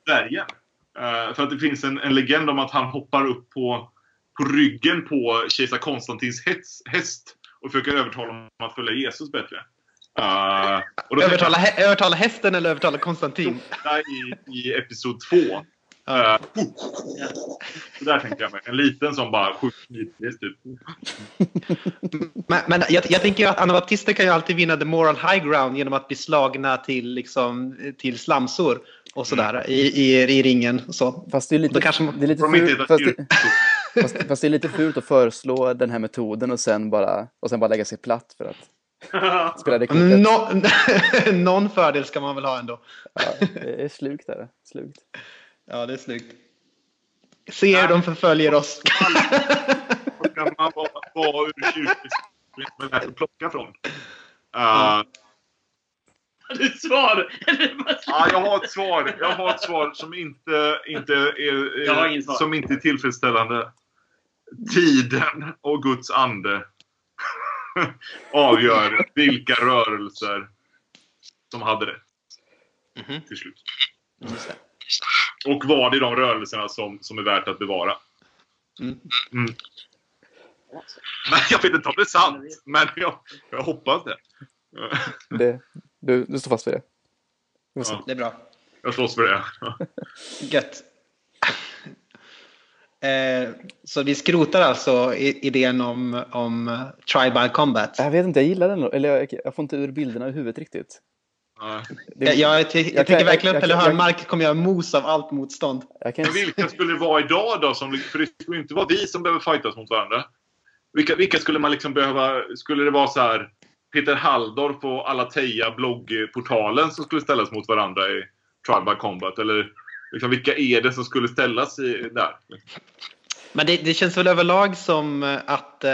Eh, för att det finns en, en legend om att han hoppar upp på, på ryggen på kejsar Konstantins hets, häst och försöker övertala honom att följa Jesus bättre. Uh, övertala, jag, hä övertala hästen eller övertala Konstantin? I, i episod 2. Uh, så där tänkte jag mig. En liten som bara skjuts typ. men, men jag, jag tänker att anabaptister kan ju alltid vinna the moral high ground genom att bli slagna till, liksom, till slamsor och sådär mm. i, i, i ringen. Så. Fast det är lite, kanske det är lite fult, fast, fast, fast det är lite fult att föreslå den här metoden och sen bara, och sen bara lägga sig platt för att Spela det kortet. Någon fördel ska man väl ha ändå. ja, det är slugt. Där, slugt. Ja, det är snyggt. Se hur de förföljer oss. Kan man vara, vara ur kyrkans men lätt att plocka från. Eh, Har du ett svar? Eller vad ska- Ja, jag har ett svar. Jag har ett svar som inte, inte, är, är, som inte är tillfredsställande. Tiden och Guds ande avgör vilka rörelser som hade rätt Mhm. till slut. Och vad är de rörelserna som, som är värt att bevara? Mm. Mm. Men jag vet inte om det är sant, men jag, jag hoppas det. Det, du, du står fast vid det. Ja, Det är bra. jag slåss för det. Gött. Eh, så vi skrotar alltså i- idén om, om tribal combat. Jag vet inte, jag gillar den. Eller jag, jag får inte ur bilderna i huvudet riktigt. Ja. Det, Jag, jag, jag, jag kan- tycker verkligen jag- att Pelle Hörnmark kommer göra mos av allt motstånd. jag kan, Men vilka skulle det vara idag då? Som, för det skulle inte vara vi som behöver fightas mot varandra. Vilka, vilka skulle man liksom behöva... Skulle det vara så här Peter Halldorf och Alateia bloggportalen som skulle ställas mot varandra i Tribal Combat? Eller Liksom, vilka är det som skulle ställas i, där? Men det, det känns väl överlag som att eh,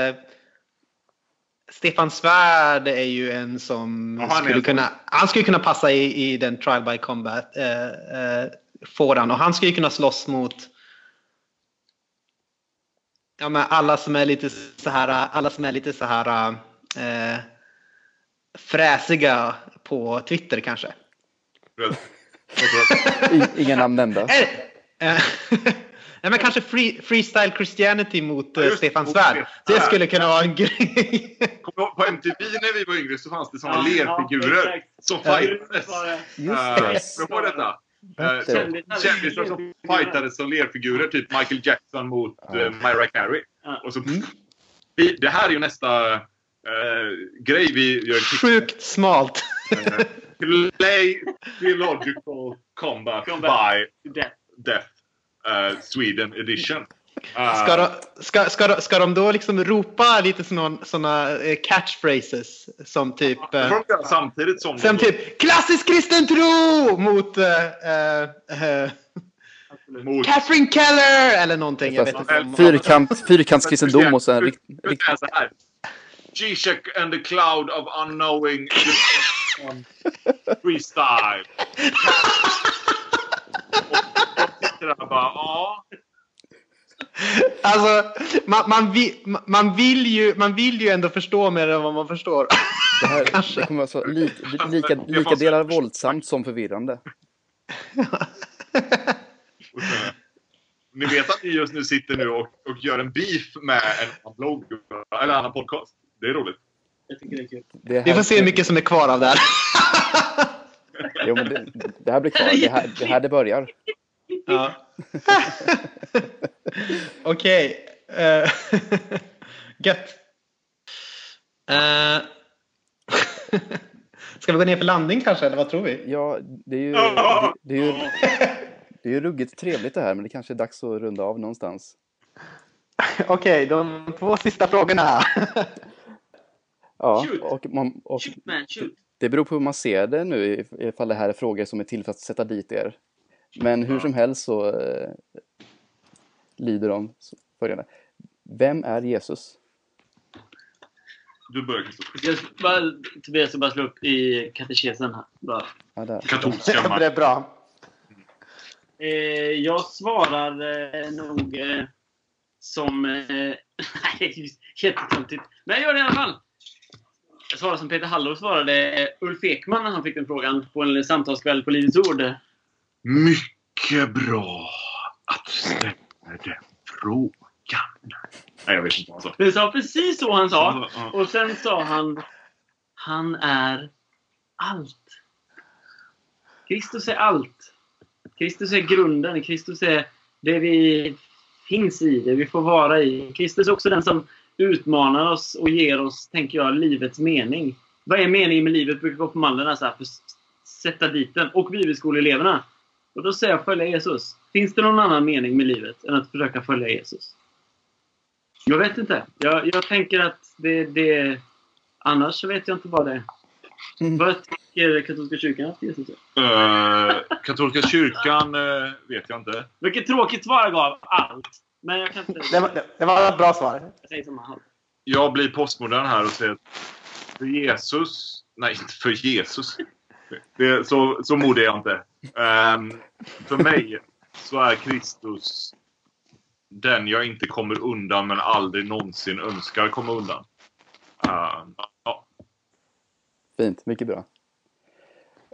Stefan Svärd är ju en som är skulle kunna, han skulle kunna passa i, i den trial by combat eh, eh, fåran och han skulle kunna slåss mot ja, men alla som är lite så här, alla som är lite så här eh, fräsiga på Twitter kanske. Inga namn nämnda. Nej, men kanske free, freestyle Christianity mot Ja, eh, Stefan Svärd. Det skulle kunna vara en grej. På MTV när vi var yngre så fanns det såna Ja, lerfigurer ja, som fightades. Eh, det. Kommer du ihåg detta? Eh, som- Kändisar. Som fightades som lerfigurer, typ Michael Jackson mot eh, Mariah Carey. Och så, vi, det här är ju nästa eh, grej vi gör. Sjukt smalt. Play Theological Combat, Combat. by Det. Death eh, Sweden Edition. Eh, Ska de, ska, ska, de, ska de då liksom ropa lite sådana eh, catchphrases som typ... det får de göra samtidigt som som typ klassisk kristen tro mot eh, mot Catherine Keller eller någonting. Jag vet inte om, Fyrkant, fyrkantskristendom och så här. Zizek and the cloud of unknowing freestyle. Och jag sitter där och bara, ja. Alltså, man, man, vill, man, vill ju, man vill ju ändå förstå mer än vad man förstår. det här Kanske. det kommer vara så li, lika, lika delar våldsamt som förvirrande. Ni vet att ni just nu sitter nu och, och gör en beef med en annan blogg eller en annan podcast. Det är roligt. Jag tycker det är kul. Det Vi får se hur mycket som är kvar av det här. Jo, men det, det här blir kvar. Det här, det här det börjar. Ja. Okej. eh, Gött. Eh, Ska vi gå ner för landning kanske, eller vad tror vi? Ja, det är ju, det, det är ju, det är ju ruggigt trevligt det här, men det kanske är dags att runda av någonstans. Okej, de två sista frågorna. Ja, Shoot. och, man, och Shoot man, shoot. det beror på hur man ser det nu, if- ifall det här är frågor som är till för att sätta dit er. Men hur som helst så eh, lyder de följande. Vem är Jesus? Du börjar Kristoffer. Jag ska bara, Tobias ska bara slå upp i katekesen här. Bara. Ja, där. Katolska det man. är bra. Eh, jag svarar eh, nog eh, som... Eh, nej, det jättetöntigt. Men jag gör det i alla fall. Jag svarar som Peter Hallor svarade eh, Ulf Ekman när han fick den frågan på en samtalskväll på Livets Ord. Mycket bra att du ställer den frågan. Nej, jag vet inte vad han sa. Det sa precis så han sa. Och sen sa han Han är allt. Kristus är allt. Kristus är grunden. Kristus är det vi finns i, det vi får vara i. Kristus är också den som utmanar oss och ger oss, tänker jag, livets mening. Vad är meningen med livet? brukar gå på mallen här, för att sätta dit den. Och bibelskoleeleverna. Och då säger jag följa Jesus. Finns det någon annan mening med livet än att försöka följa Jesus? Jag vet inte. Jag, jag tänker att det, det... Annars så vet jag inte vad det är. Mm. Vad tycker katolska kyrkan att Jesus är? Eh, katolska kyrkan eh, vet jag inte. Vilket tråkigt svar jag gav. Allt. Men jag kan inte... Det var, det var ett bra svar. Jag säger som allt. Jag blir postmodern här och säger att för Jesus... Nej, inte för Jesus. Det, så, så modig är jag inte. Ehm, för mig så är Kristus den jag inte kommer undan men aldrig någonsin önskar komma undan. Ehm, ja. Fint, mycket bra.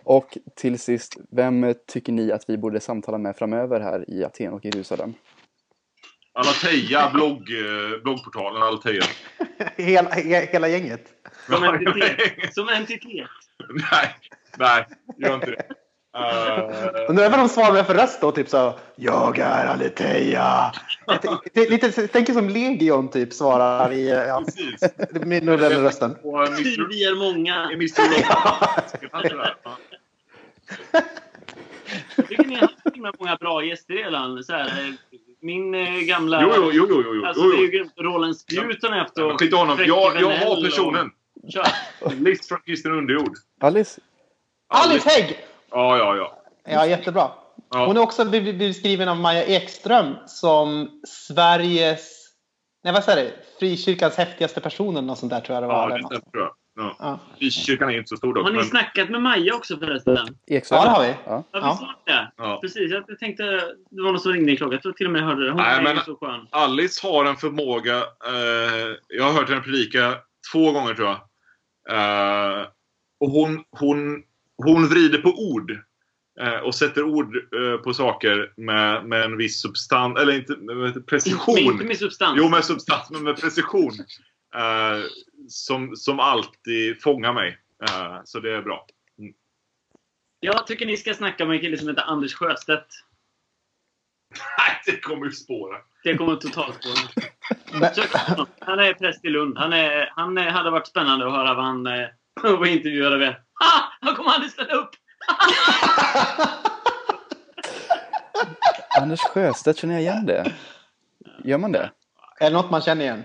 Och till sist, vem tycker ni att vi borde samtala med framöver här i Aten och Jerusalem? Alateia, blogg, eh, bloggportalen Alateia. Hela, he- hela gänget. Som entitet. Som entitet. nej, nej, gör inte det. Uh, Undrar vad de svarar med för röst då? Typ så Jag är Aletheia. Lite, tänk som Legion typ svarar i ja, med den rösten. Vi är många. Ja. Tycker ni har haft många bra gäster redan. Så här, min eh, gamla... Jo, jo, jo, jo, jo, Alltså jo, det är ju. Roland Spjut har ni haft. och Skit honom. Jag, jag har och- personen. Kör. List från Kristen Underjord. Alice? Alice Hägg! Ja, ja, ja. Ja, jättebra. Ja. Hon är också be- beskriven av Maja Ekström som Sveriges, nej vad säger det, frikyrkans häftigaste person eller något sånt där tror jag det var. Ja, det tror jag. Ja. Ja. Frikyrkan är inte så stor dock. Har ni Men, snackat med Maja också förresten? Ekström? Ja, det har vi. Ja. Ja, visst var det Ja. Precis, jag tänkte det var någon som ringde i klockan. Jag tror till och med jag hörde det. Hon Nej, är men- så skön. Alice har en förmåga. Eh, jag har hört henne predika två gånger tror jag. Eh, och hon, hon, hon vrider på ord. Eh, och sätter ord eh, på saker med, med en viss substans, eller inte, med precision. Men inte med substans. Jo, med substans, men med precision. Eh, som, som alltid fångar mig. Eh, så det är bra. Jag tycker ni ska snacka med en kille som heter Anders Sjöstedt. Nej, det kommer ju spåra. Det kommer totalt på honom. Men-. Han är präst i Lund. Han, är, han är, hade varit spännande att höra vad han eh, vad intervjuade med. Ha! Han kommer aldrig ställa upp! Anders Sjöstedt, känner jag igen det? Gör man det? Är det något man känner igen?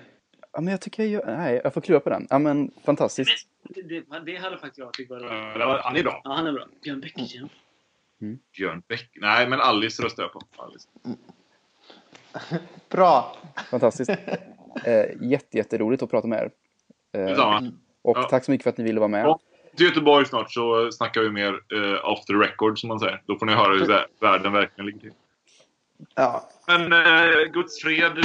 Ja, men jag tycker jag gör... Nej, jag får klura på den. Ja, men fantastiskt. Det, det, det hade faktiskt jag tyckt var var- han är bra. Ja, han är bra. Björn Bäckegren. Björn Bäck. Nej, men Alice röstar jag på. Alice. Bra. Fantastiskt. Eh, jätte, jätteroligt att prata med er. Eh, Detsamma. och Ja. tack så mycket för att ni ville vara med. Ja. Till Göteborg snart så snackar vi mer eh, off the record som man säger. Då får ni höra hur vä- världen verkligen ligger till. Ja. Men eh, Guds fred, eh,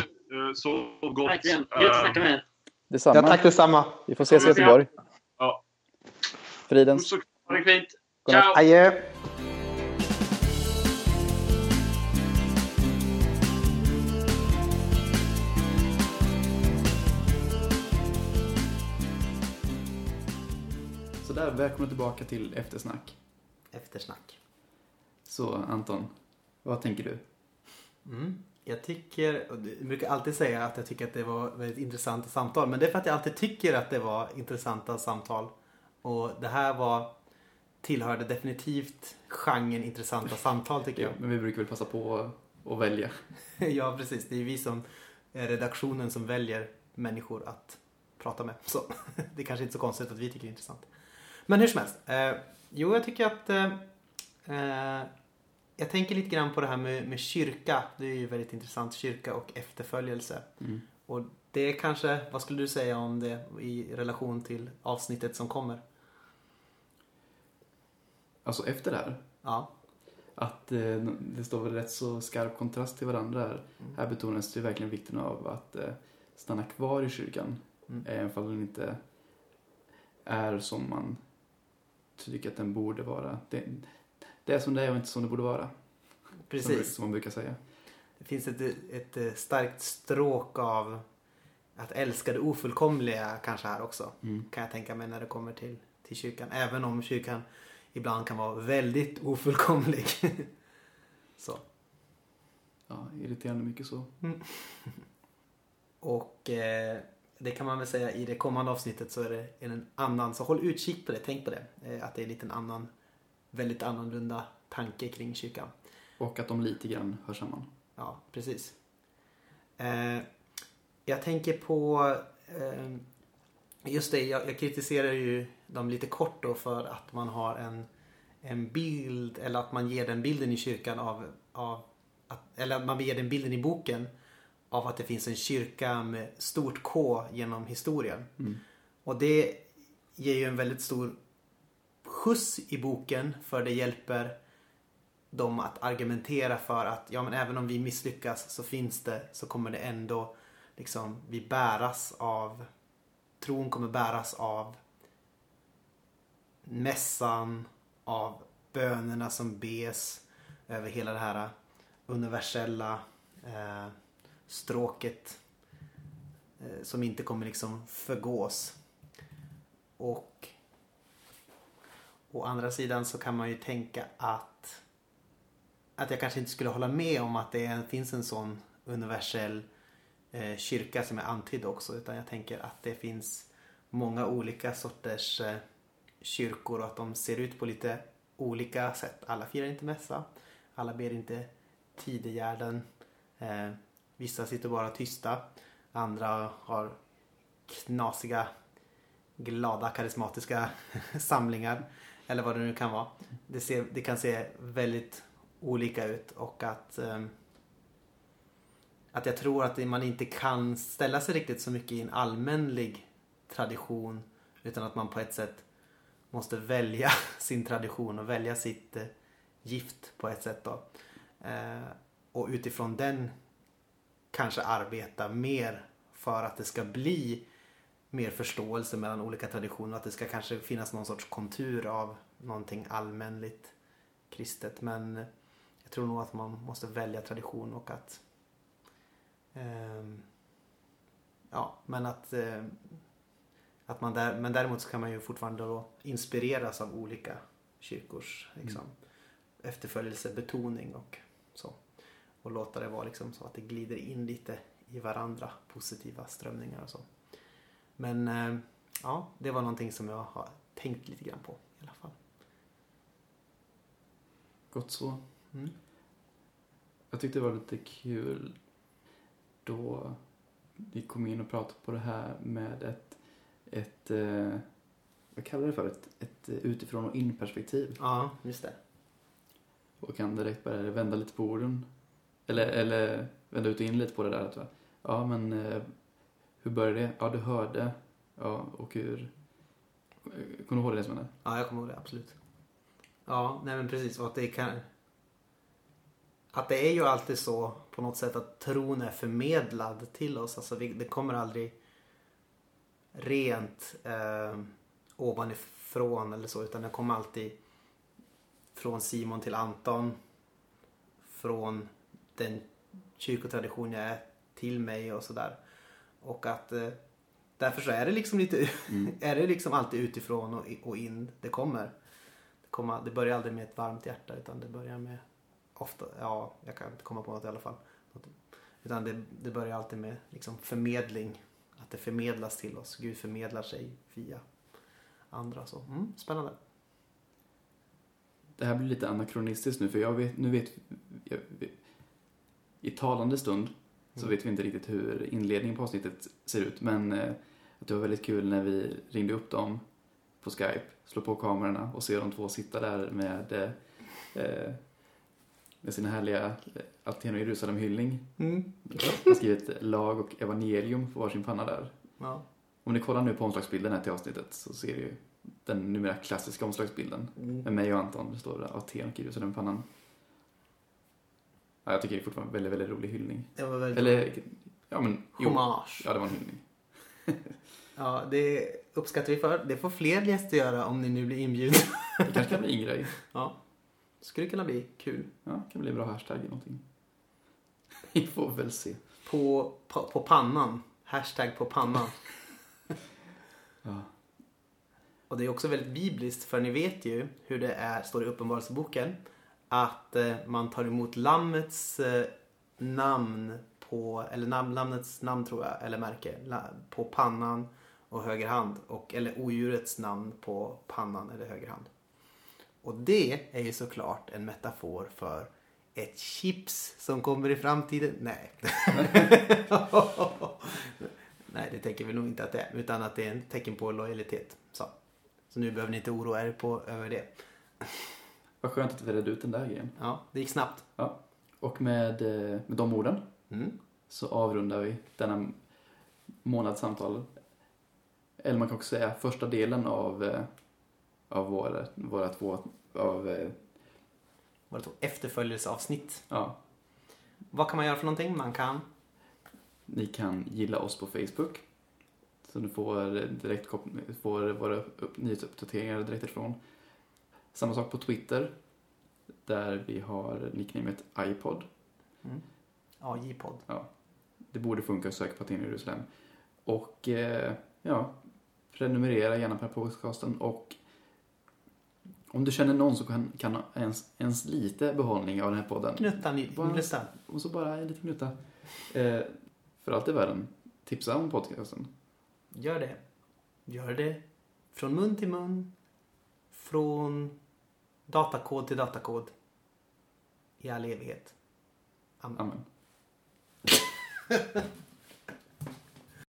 så gott. Verkligen. Eh, Gött att snacka med er. Detsamma. ja, tack detsamma. Vi får ses i Göteborg. Ja. Fridens. Ha det fint. Ciao! Adjö. Där, välkommen tillbaka till eftersnack. Eftersnack. Så Anton, vad tänker du? Mm. Jag tycker, och jag brukar alltid säga att jag tycker att det var väldigt intressanta samtal. Men det är för att jag alltid tycker att det var intressanta samtal. Och det här var, tillhörde definitivt genren intressanta samtal tycker Ja, jag. men vi brukar väl passa på att välja. ja, precis. Det är vi som är redaktionen som väljer människor att prata med. Så det är kanske inte så konstigt att vi tycker det är intressant. Men hur som helst. Eh, jo, jag tycker att eh, eh, jag tänker lite grann på det här med, med kyrka. Det är ju väldigt intressant. Kyrka och efterföljelse. Mm. Och det är kanske, vad skulle du säga om det i relation till avsnittet som kommer? Alltså efter det här, Ja, att eh, det står väl rätt så skarp kontrast till varandra här. Mm. Här betonas det verkligen vikten av att eh, stanna kvar i kyrkan. Mm. Även om den inte är som man tycker att den borde vara. Det, det är som det är och inte som det borde vara. Precis. som man brukar säga. Det finns ett, ett eh, starkt stråk av att älska det ofullkomliga kanske här också. Mm. Kan jag tänka mig när det kommer till, till kyrkan. Även om kyrkan ibland kan vara väldigt ofullkomlig. så. Ja, irriterande mycket så. Och eh, det kan man väl säga i det kommande avsnittet så är det en annan, så håll utkik på det, tänk på det. Eh, att det är en liten annan, väldigt annorlunda tanke kring kyrkan. Och att de lite grann hör samman. Ja, precis. Eh, jag tänker på... Eh, just det, jag, kritiserar ju dem lite kort då för att man har en, en bild, eller att man ger den bilden i kyrkan av... av att, eller att man ger den bilden i boken av att det finns en kyrka med stort K genom historien. Mm. Och det ger ju en väldigt stor skjuts i boken för det hjälper dem att argumentera för att ja men även om vi misslyckas så finns det så kommer det ändå liksom vi bäras av tron kommer bäras av mässan av bönerna som bes över hela det här universella eh, stråket eh, som inte kommer liksom förgås. Och å andra sidan så kan man ju tänka att att jag kanske inte skulle hålla med om att det finns en sån universell eh, kyrka som är antydd också. Utan jag tänker att det finns många olika sorters eh, kyrkor och att de ser ut på lite olika sätt. Alla firar inte mässa. Alla ber inte tidegärden. Eh, vissa sitter bara tysta. Andra har knasiga, glada, karismatiska samlingar. Eller vad det nu kan vara. Det, ser, det kan se väldigt olika ut och att ehm, att jag tror att man inte kan ställa sig riktigt så mycket i en allmänlig tradition utan att man på ett sätt måste välja sin tradition och välja sitt eh, gift på ett sätt då. Eh, och utifrån den kanske arbeta mer för att det ska bli mer förståelse mellan olika traditioner. Att det ska kanske finnas någon sorts kontur av någonting allmänligt kristet. Men jag tror nog att man måste välja tradition och att ehm, Ja, men att, eh, att man där, men däremot så kan man ju fortfarande då inspireras av olika kyrkors liksom, efterföljelsebetoning och. Och låta det vara liksom så att det glider in lite i varandra, positiva strömningar och så. Men eh, ja, det var någonting som jag har tänkt lite grann på i alla fall. Gott så. Mm. Jag tyckte det var lite kul då vi kom in och pratade på det här med ett, ett eh, vad kallar det för? Ett, ett utifrån och in perspektiv. Ja, just det. Och kan direkt börja vända lite på orden. Eller, eller vända ut och in lite på det där. Att, ja, men eh, hur började det? Ja, du hörde. Ja, och hur... Eh, kommer du ihåg det som hände? Ja, jag kommer ihåg det, absolut. Ja, nej men precis. Och att det kan... Att det är ju alltid så på något sätt att tron är förmedlad till oss. Alltså vi, det kommer aldrig rent eh, ovanifrån eller så. Utan det kommer alltid från Simon till Anton. Från den kyrkotradition jag är till mig och sådär. Och att eh, därför så är det liksom lite, är det liksom alltid utifrån och, och in det kommer. Det, kommer. det börjar aldrig med ett varmt hjärta utan det börjar med ofta, ja jag kan inte komma på något i alla fall. Utan det, det börjar alltid med liksom förmedling. Att det förmedlas till oss. Gud förmedlar sig via andra. Så, mm, spännande. Det här blir lite anakronistiskt nu för jag vet, nu vet, jag, i talande stund så vet vi inte riktigt hur inledningen på avsnittet ser ut men eh, att det var väldigt kul när vi ringde upp dem på Skype, slog på kamerorna och ser de två sitta där med eh, med sin härliga eh, Aten och Jerusalem-hyllning. Mm. har skrivit lag och evangelium på varsin panna där. Ja. Om ni kollar nu på omslagsbilden här till avsnittet så ser du den numera klassiska omslagsbilden. Mm. Med mig och Anton, det står Aten och Jerusalem på pannan. Ja, jag tycker det är fortfarande en väldigt, väldigt rolig hyllning. Det var väldigt Eller, ja men, jo. hommage. Ja, det var en hyllning. Ja, det uppskattar vi för. Det får fler gäster göra om ni nu blir inbjudna. Det kanske kan bli en grej. Ja. Skulle kunna bli kul. Ja, kan bli en bra hashtag eller någonting. Vi får väl se. På, på, på pannan. Hashtag på pannan. Ja. Och det är också väldigt bibliskt för ni vet ju hur det är, står i Uppenbarelseboken, att eh, man tar emot lammets eh, namn på, eller nam, lammets namn tror jag, eller märke, på pannan och höger hand. Och, eller odjurets namn på pannan eller höger hand. Och det är ju såklart en metafor för ett chips som kommer i framtiden. Nej. Nej, det tänker vi nog inte att det är. Utan att det är en tecken på lojalitet. Så, så nu behöver ni inte oroa er på, över det. Vad skönt att vi redde ut den där grejen. Ja, det gick snabbt. Ja. Och med, eh, med de orden Mm. så avrundar vi denna månads samtal. Eller man kan också säga första delen av, eh, av våra, våra två, av, eh, det ett efterföljelseavsnitt. ja, Vad kan man göra för någonting? Man kan ni kan gilla oss på Facebook. Så du får, direkt, får våra upp, nyhetsuppdateringar direkt ifrån. Samma sak på Twitter. Där vi har nicknamet iPod. ja, J-podd. Ja, det borde funka att söka på Aten Jerusalem. Och eh, ja, prenumerera gärna på podcasten och om du känner någon som kan, kan ha ens, ens lite behållning av den här podden. Knutta Vad- lyssna. Och så bara en liten gnutta. Eh, för allt i världen, tipsa om podcasten. Gör det. Gör det. Från mun till mun. Från datakod till datakod. I all evighet. Amen. Amen.